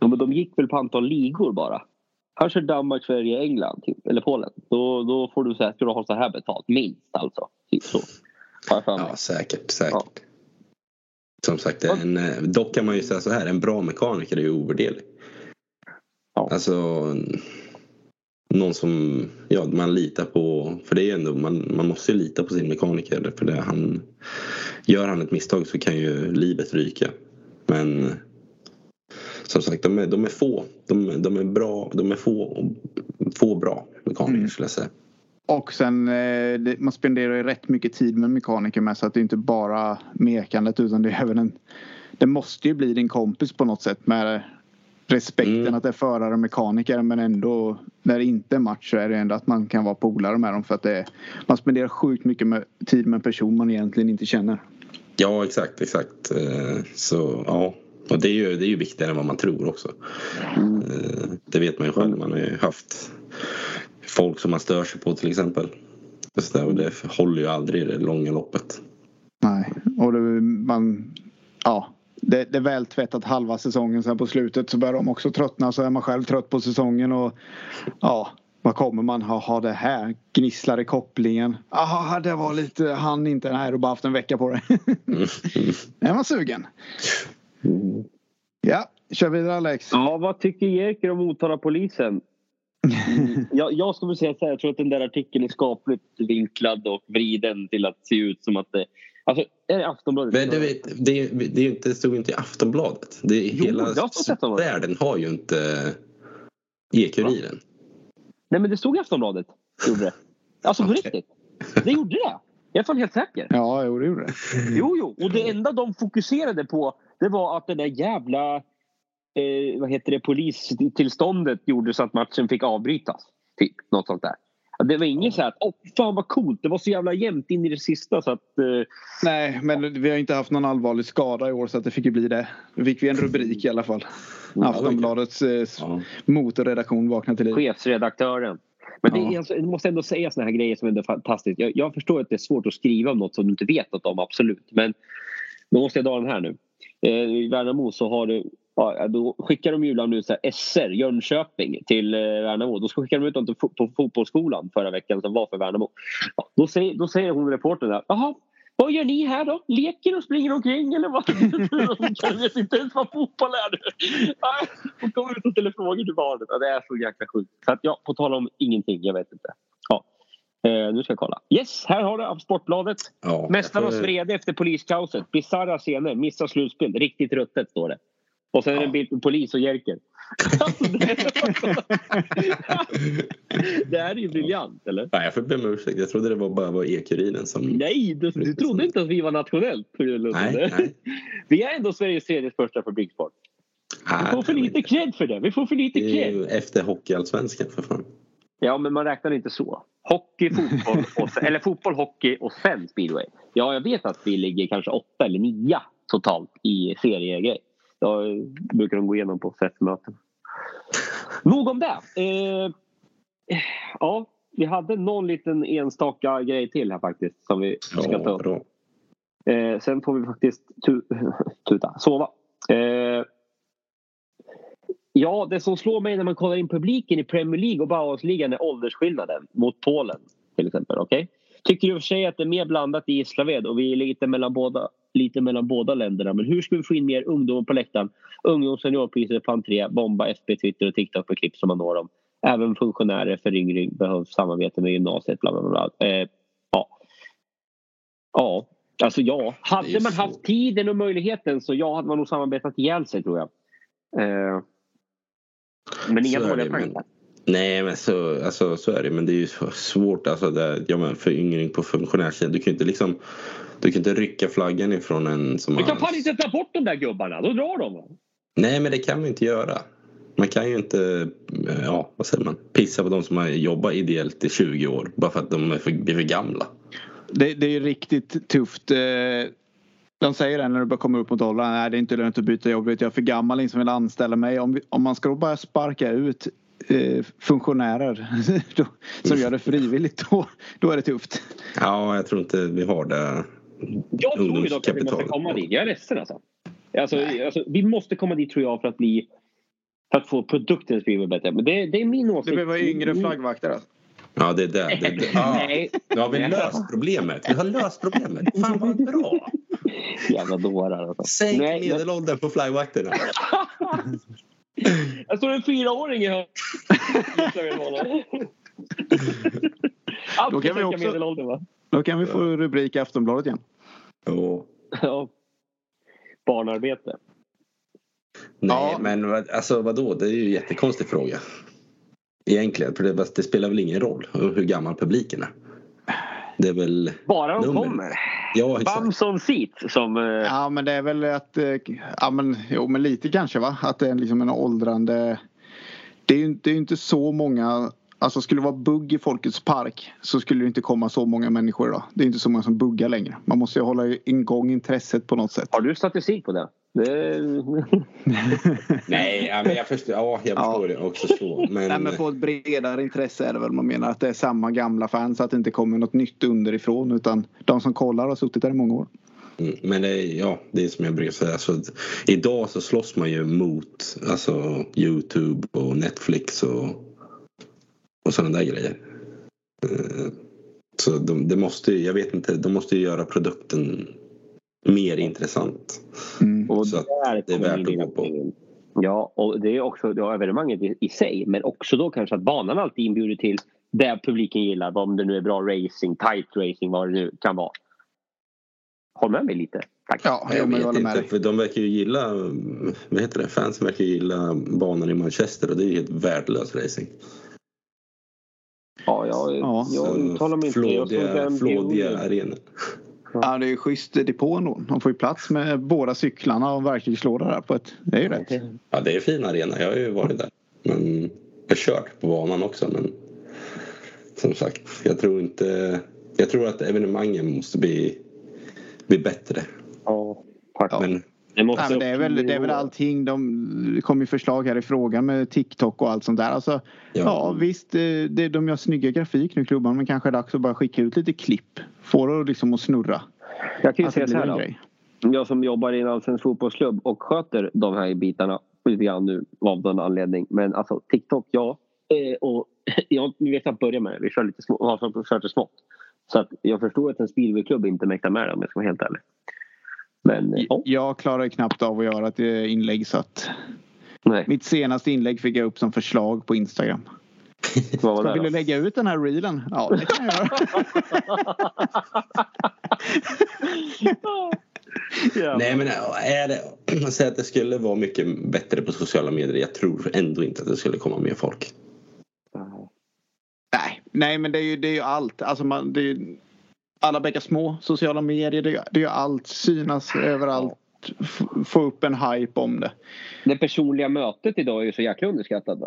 Ja, men de gick väl på antal ligor bara. Han kör Danmark, Sverige, England typ, eller Polen. Då, då får du så här, ska du ha så här betalt. Minst alltså. Typ så. Ja, säkert, säkert. Ja. Som sagt, en, eh, dock kan man ju säga så här, en bra mekaniker är ju ovärderlig. Ja. Alltså någon som ja, man litar på. För det är ändå, man, man måste ju lita på sin mekaniker. För det, han, gör han ett misstag så kan ju livet ryka. Men som sagt, de är, de är få. De, de är bra. De är få, få bra mekaniker Mm. skulle jag säga. Och sen eh, man spenderar ju rätt mycket tid med mekaniker med så att det är inte bara mekandet utan det är även en Det måste ju bli din kompis på något sätt med respekten Mm. att det är förare och mekaniker men ändå när det inte är match så är det ändå att man kan vara polare med dem för att det är, man spenderar sjukt mycket med, tid med en person man egentligen inte känner. Ja, exakt, exakt. Eh, Så ja, och det är ju, det är ju viktigare än vad man tror också. Eh, Det vet man ju själv. Man har ju haft folk som man stör sig på till exempel. Och så där, och det håller ju aldrig i det långa loppet. Nej, och det, man, ja, det, det är väl tvättat halva säsongen sen på slutet så börjar de också tröttna så är man själv trött på säsongen och ja, vad kommer man ha, ha det här? Gnisslar i kopplingen. Jaha, det var lite, han inte, nej, du bara haft en vecka på det. Är man sugen? Ja, kör vidare Alex. Ja, vad tycker Jerker om Motala-polisen? Mm, jag, jag skulle säga så här, jag tror att den där artikeln är skapligt vinklad och vriden till att se ut som att det... Alltså, är det Aftonbladet? Men det, vet- det, är- det, är inte, det stod inte i Aftonbladet. Det, är Jo, hela världen har ju inte E-Kuriren. Nej, men det stod i Aftonbladet. Gjorde det. Alltså på riktigt. Det gjorde det. Jag är fan helt säker. Ja, jo, det gjorde det. Jo, jo. Och det enda de fokuserade på det var att det där jävla eh, vad heter det, polistillståndet gjorde så att matchen fick avbrytas. Typ, något sånt där. Det var inget så här att åh fan vad coolt, det var så jävla jämnt in i det sista så att eh, Nej, men vi har inte haft någon allvarlig skada i år så att det fick ju bli det. Då fick vi en rubrik i alla fall. Aftonbladets eh, Ja. motorredaktion vaknade till liv. chefsredaktören. Men det, Ja. är alltså, det måste ändå säga såna här grejer som är fantastiskt. Jag, jag förstår att det är svårt att skriva om något som du inte vet något om, absolut. Men då måste jag dra den här nu. Eh, I Värnamo så har du Ja, då skickar de ju ibland ut SR, Jönköping, till eh, Värnamo. Då ska skickar de ut dem till på fotbollsskolan förra veckan som var för Värnamo. Ja, då, säger, då säger hon reportern där. Jaha, vad gör ni här då? Leker och springer omkring eller vad? Jag vet inte ens vad fotboll är Hon kommer ut och ställer frågor till barnet. Det är så jäkla sjukt. Så att, ja, på tal om ingenting, jag vet inte. Ja. Eh, nu ska jag kolla. Yes, här har du av Sportbladet. Ja, Mästarnas får- vrede efter poliskaoset. Bisarra scener, missar slutspel. Riktigt ruttet står det. Och sen är det en bild på polis och Jerker. Alltså, det- här är ju briljant, eller? Nej, jag får be om ursäkt. Jag trodde det var bara var E-Kuriren som... Nej, du, du trodde inte att vi var nationellt? Nej, nej. Vi är ändå Sveriges tredje största fabrikssport. Vi får för lite cred för det. Vi får för lite cred. efter Hockeyallsvenskan för fan. Ja, men man räknar inte så. Hockey, fotboll, och sen, eller fotboll, hockey och sen speedway. Ja, jag vet att vi ligger kanske åtta eller nia totalt i seriegrej. Då brukar de gå igenom på FF-möten. Nog om det. Eh, ja, vi hade någon liten enstaka grej till här faktiskt som vi ska ta upp. Eh, sen får vi faktiskt tu tuta, sova. Eh, ja, det som slår mig när man kollar in publiken i Premier League och Bauhausligan är åldersskillnaden mot Polen till exempel. okej? Tycker i och för sig att det är mer blandat i Gislaved och vi är lite mellan båda, lite mellan båda länderna. Men hur ska vi få in mer ungdomar på läktaren? Ungdoms seniorpriser på entré, bomba FB, Twitter och TikTok för klipp som man når dem. Även funktionärer föryngring behövs samarbete med gymnasiet. Bla, bla, bla. Eh, ja. ja, alltså ja. Hade man haft tiden och möjligheten så ja, hade man nog samarbetat ihjäl sig tror jag. Eh, men inga dåliga men- Nej men så, alltså, så är det men det är ju svårt alltså det, ja, men föryngring på funktionärssidan. Du kan ju inte liksom Du kan inte rycka flaggan ifrån en som Du kan fan inte ta bort de där gubbarna, då drar de. Nej men det kan man inte göra. Man kan ju inte, ja vad säger man, pissa på de som har jobbat ideellt i 20 år bara för att de är för, blir för gamla. Det, det är ju riktigt tufft. eh, De säger det när du börjar komma upp mot åldern. Nej, det är inte lönt att byta jobb. Jag är för gammal. Ingen som vill anställa mig. Om, vi, om man ska då bara sparka ut eh, funktionärer då, som gör det frivilligt. Då, då är det tufft. Ja jag tror inte vi har det Jag tror ju dock att vi måste komma dit. Jag är ledsen alltså. Alltså, alltså, vi måste komma dit tror jag för att bli för att få produkten att bli bättre. Men det, det är min åsikt. Det behöver yngre flaggvakter alltså. Ja, det är det. det, det. Ja, Nej, nu har vi löst problemet. Vi har löst problemet. Fan vad bra! jävla dårar alltså. Sänk medelåldern på flaggvakterna. Jag står en fyraåring i hörnet. Då kan vi också-? Då kan vi få rubrik i Aftonbladet igen. Ja. Barnarbete. nej, Ja. men vad- alltså vadå? Det är ju en jättekonstig fråga. Egentligen, för det, det spelar väl ingen roll hur gammal publiken är. Det är väl... Bara de Nummer. kommer. Ja. Bamson seat som... eh, Ja men det är väl att, eh, ja men jo men lite kanske va? Att det är liksom en åldrande Det är ju inte, det är ju inte så många Alltså skulle det vara bugg i Folkets park så skulle det inte komma så många människor idag. Det är inte så många som buggar längre. Man måste ju hålla igång intresset på något sätt. Har du statistik på det? Det... Nej, ja, men jag förstår, ja, jag Ja. förstår det också så. Men, Nej men få ett bredare intresse är det väl man menar att det är samma gamla fans att det inte kommer något nytt underifrån utan de som kollar har suttit där i många år. Mm, Men det är, ja, det är som jag brukar säga. Alltså, idag så slåss man ju mot alltså, Youtube och Netflix och, och sådana där grejer. Eh, Så de, det måste ju, jag vet inte, de måste ju göra produkten mer intressant. Mm. Och Så där det är värt att gå på. in. Ja, och det är också det är evenemanget i, i sig. Men också då kanske att banan alltid inbjuder till det publiken gillar. Om det nu är bra racing, tight racing, vad det nu kan vara. Håll med mig lite. Tack. Ja, Jag jag, vet håller med inte, dig. för de verkar ju gilla, vad heter det, fansen verkar ju gilla banan i Manchester och det är ju helt värdelös racing. Ja, jag, Ja. jag uttalar mig inte. Flådiga, den flådiga arenor. Ja det är ju schysst depå ändå. De får ju plats med båda cyklarna och verktygslåda där på ett. Det är ju rätt. Ja, det är en fin arena. Jag har ju varit där. Men jag har kört på banan också. Men som sagt, jag tror inte... Jag tror att evenemangen måste bli, bli bättre. Ja, tack. Men måste Nej, men det, är väl, det är väl allting. De, det kom ju förslag här i frågan med TikTok och allt sånt där. Alltså, ja. Ja. visst, det, det, de gör snygga grafik nu klubban men kanske är det dags att bara skicka ut lite klipp. Få det liksom att snurra. Jag kan ju säga så här då. grej. Jag som jobbar i en allsvensk fotbollsklubb och sköter de här bitarna lite grann nu av någon anledning. Men alltså TikTok, ja. Eh, och jag vet att börja med det. Vi kör lite små, har kört det smått. Så att jag förstår att en speedwayklubb inte mäktar med det om jag ska vara helt ärlig. Men ja, Jag klarar ju knappt av att göra ett eh, inlägg så att nej. mitt senaste inlägg fick jag upp som förslag på Instagram. Vad var Jag det ville då? lägga ut den här reelen. Ja, det kan jag göra. Ja. Nej men är det, jag säger att det skulle vara mycket bättre på sociala medier. Jag tror ändå inte att det skulle komma mer folk. Nej, nej men det är ju, det är ju allt. Alltså man, det är ju, alla bäckar små, sociala medier, det är, det ju allt. Synas överallt. Få upp en hype om det. Det personliga mötet idag är ju så jäkla underskattat.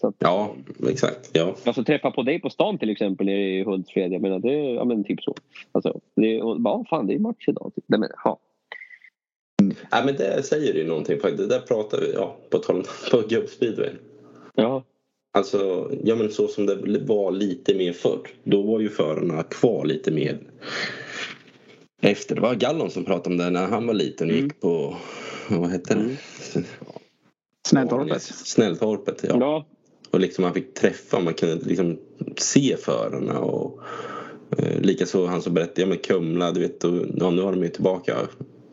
Så att, Ja, exakt. Ja. Alltså träffa på dig på stan till exempel i Hultsfred. Jag menar, det är ja, men typ så. Alltså, det är, och, bara, fan det är match idag. Typ. Nej, men, ja. ja men det säger ju någonting faktiskt. Det där pratar vi, ja, på på gubbspeedway. Ja. Alltså, ja men så som det var lite mer förr. Då var ju förarna kvar lite mer efter. Det var Gallon som pratade om det när han var liten och Mm. gick på, vad hette det? Mm. Snälltorpet. Snälltorpet, ja. ja. Och liksom man fick träffa, man kunde liksom se förarna och eh, likaså han som berättade, ja men Kumla, du vet, och, ja, nu har de ju tillbaka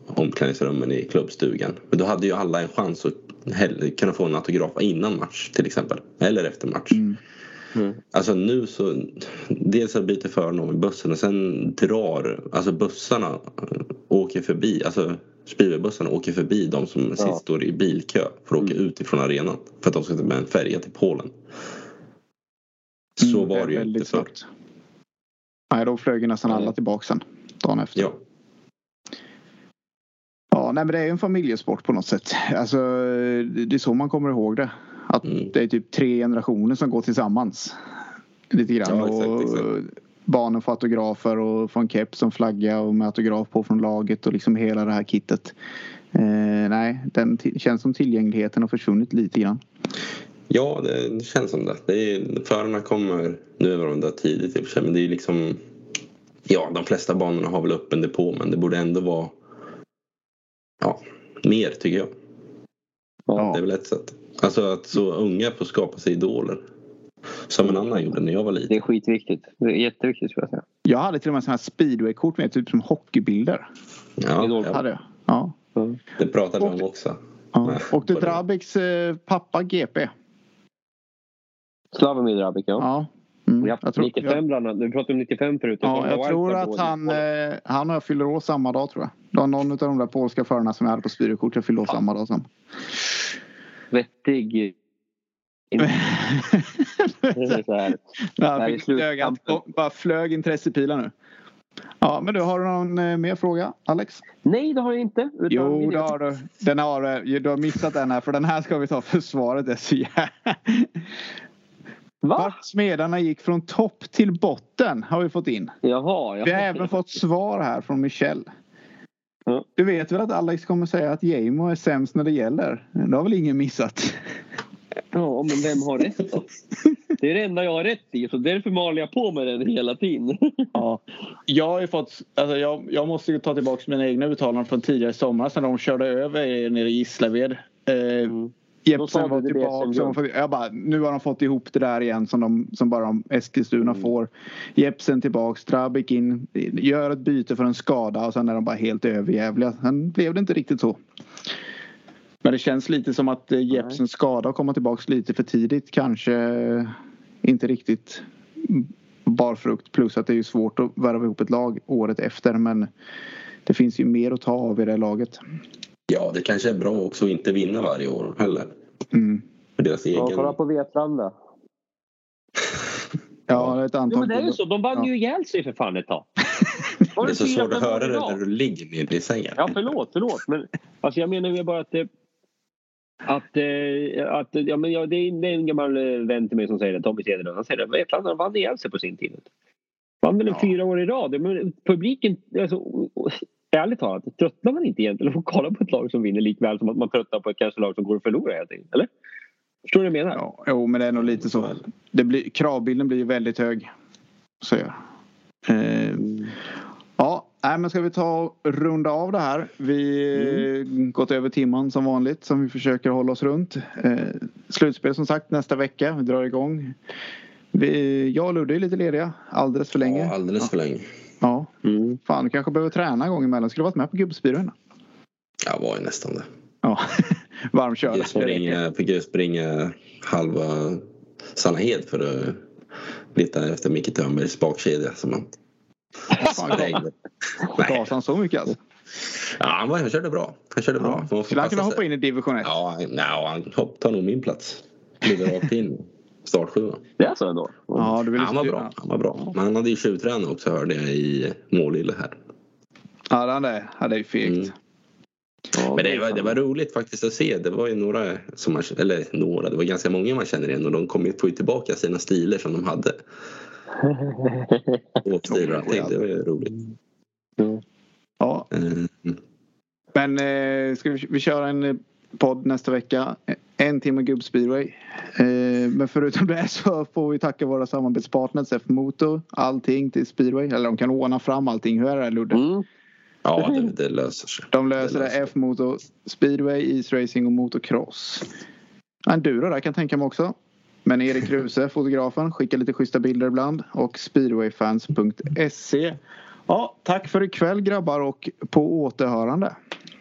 omklädningsrummen i klubbstugan. Men då hade ju alla en chans att kunna få en autograf innan match till exempel. Eller efter match. Mm. Mm. Alltså nu så, dels så byter föraren om i bussen och sen drar, alltså bussarna eh, åker förbi, alltså speedwaybussarna åker förbi de som Ja. sist står i bilkö för att åka Mm. ut ifrån arenan. För att de ska ta med en färja till Polen. Så Mm, var det ju inte förr. Nej, då flög ju nästan alla tillbaka sen. Dagen efter. Ja. Ja, nej men det är en familjesport på något sätt. Alltså, det är så man kommer ihåg det. Att Mm. det är typ tre generationer som går tillsammans. Lite grann. Ja, exakt, och exakt. Barnen får autografer och får en keps som flagga och med autograf på från laget och liksom hela det här kittet. Eh, nej, den känns som tillgängligheten har försvunnit lite grann. Ja, det känns som det. det är, förarna kommer, nu var de där tidigt i och för sig, men det är liksom Ja, de flesta banorna har väl öppen depå men det borde ändå vara Ja, mer tycker jag. Ja. Det är väl ett sätt. Alltså att så unga får skapa sig idoler. Som en annan gjorde när jag var Det liten. är skitviktigt. Det är jätteviktigt skulle jag säga. Jag hade till och med sådana här speedwaykort med typ som hockeybilder. Ja, Hade ja, jag. Ja. det pratade vi om också. ja. Det- Drabiks eh, pappa GP. Slavomir Drabik, ja. Ja. Mm. Ja, Jag tror, 95 jag, bland annat. Du pratade om 95 förut. ja, jag tror att han, eh, han och jag fyller år samma dag tror jag. Det var någon av de där polska förarna som jag hade på speedwaykort jag fyllde år samma dag som. Vettig... Ja, fick ögat, och bara flög intressepilar nu. Ja, men du har du någon eh, mer fråga Alex? Nej, det har jag inte. Jo, vi- det har du. Den har du. Du har missat den här för den här ska vi ta försvaret. Det är så jä- Va? Vart smedarna gick från topp till botten har vi fått in. Jaha. Ja. Vi har även fått svar här från Michelle. Ja. Du vet väl att Alex kommer säga att Jamo är sämst när det gäller? Det har väl ingen missat? ja, men vem har rätt då? Det är det enda jag har rätt i. Så därför maler jag på med den hela tiden. Ja. Jag har ju fått, alltså jag, jag måste ju ta tillbaka mina egna uttalanden från tidigare sommar när de körde över er nere i Gislaved. Eh, Mm. Jepsen var tillbaka. som Som, jag bara, nu har de fått ihop det där igen som, de, som bara de Eskilstuna Mm. får. Jepsen tillbaks, Strabik in, gör ett byte för en skada och sen är de bara helt överjävliga. Sen blev det inte riktigt så. Men det känns lite som att eh, Jepsens skada kommer tillbaka lite för tidigt. Kanske inte riktigt bar frukt. Plus att det är svårt att värva ihop ett lag året efter. Men det finns ju mer att ta av i det laget. Ja, det kanske är bra också att inte vinna varje år heller. Mm. För deras Ja, egen... kolla på Vetlanda. Ja, det är ett Jo, antal men det är ju så. De vann Ja. ju ihjäl sig för fan ett tag. Det är så svårt att höra det när du ligger nere i sängen. Ja, förlåt, förlåt. Men alltså, jag menar ju bara att... eh, Att, eh, att ja, men ja, det, är, det är en gammal eh, vän till mig som säger det, Tommy Cederlund. Han säger det. Vetlanda vann ihjäl sig på sin tid. Vann väl Ja. fyra år i rad. Men publiken, alltså, ärligt talat, tröttnar man inte egentligen på att kolla på ett lag som vinner likväl som att man tröttnar på ett kanske lag som går och förlorar hela tiden? Eller? Förstår du vad jag menar? Ja, jo, men det är nog lite så. Det blir, kravbilden blir ju väldigt hög. Så jag. Eh, ja, nej, men ska vi ta och runda av det här. Vi mm. gått över timman som vanligt som vi försöker hålla oss runt. Eh, slutspel som sagt nästa vecka. Vi drar igång. Vi, jag och Ludde är lite lediga alldeles för länge. Ja, alldeles för länge. Ja, Mm. fan du kanske behöver träna en gång emellan. Skulle du varit med på gubbspiren? Jag var ju nästan det. Ja, varmkörare. Jag fick ju springa halva Sannahed för att leta efter Micke Törnbergs bakkedja som han sprängde. Gasade han så mycket alltså? Ja, han, var, han körde bra. Han körde bra. Skulle han kunna hoppa in i division 1? Ja, han- nej, han hopp, tar nog min plats. Kliver rakt in i startsjuan. Det är så ändå? Ja, du vill Han var bra. Han var bra. Men han hade ju tjuvtränat också hörde jag i Målille här. Ja, han är, han är ju fegt. Mm. Men det var, det var roligt faktiskt att se. Det var ju några som man, eller några, det var ganska många man känner igen och de kom ju få tillbaka sina stilar som de hade. Åkstilar och allting. Det var ju roligt. Ja, Eh, men eh, ska vi, vi köra en eh, podd nästa vecka. En timme gubbspeedway. Eh, men förutom det så får vi tacka våra samarbetspartners F-motor. Allting till speedway. Eller de kan ordna fram allting. Hur är det Ludde? Mm. Ja, det, det löser sig. De löser det. löser sig. F-motor, speedway, isracing och motocross. Enduro där kan jag tänka mig också. Men Erik Kruse, fotografen, skickar lite schyssta bilder ibland. Och speedwayfans.se. Ja, tack för ikväll grabbar och på återhörande.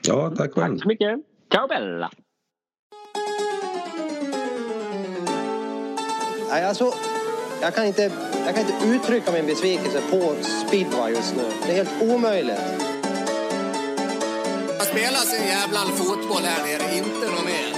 Ja, tack själv. Tack så mycket. Ciao Bella! Nej, alltså, jag, kan inte, jag kan inte uttrycka min besvikelse på speedway just nu. Det är helt omöjligt. Jag spelar sin jävla fotboll här nere, inte något mer.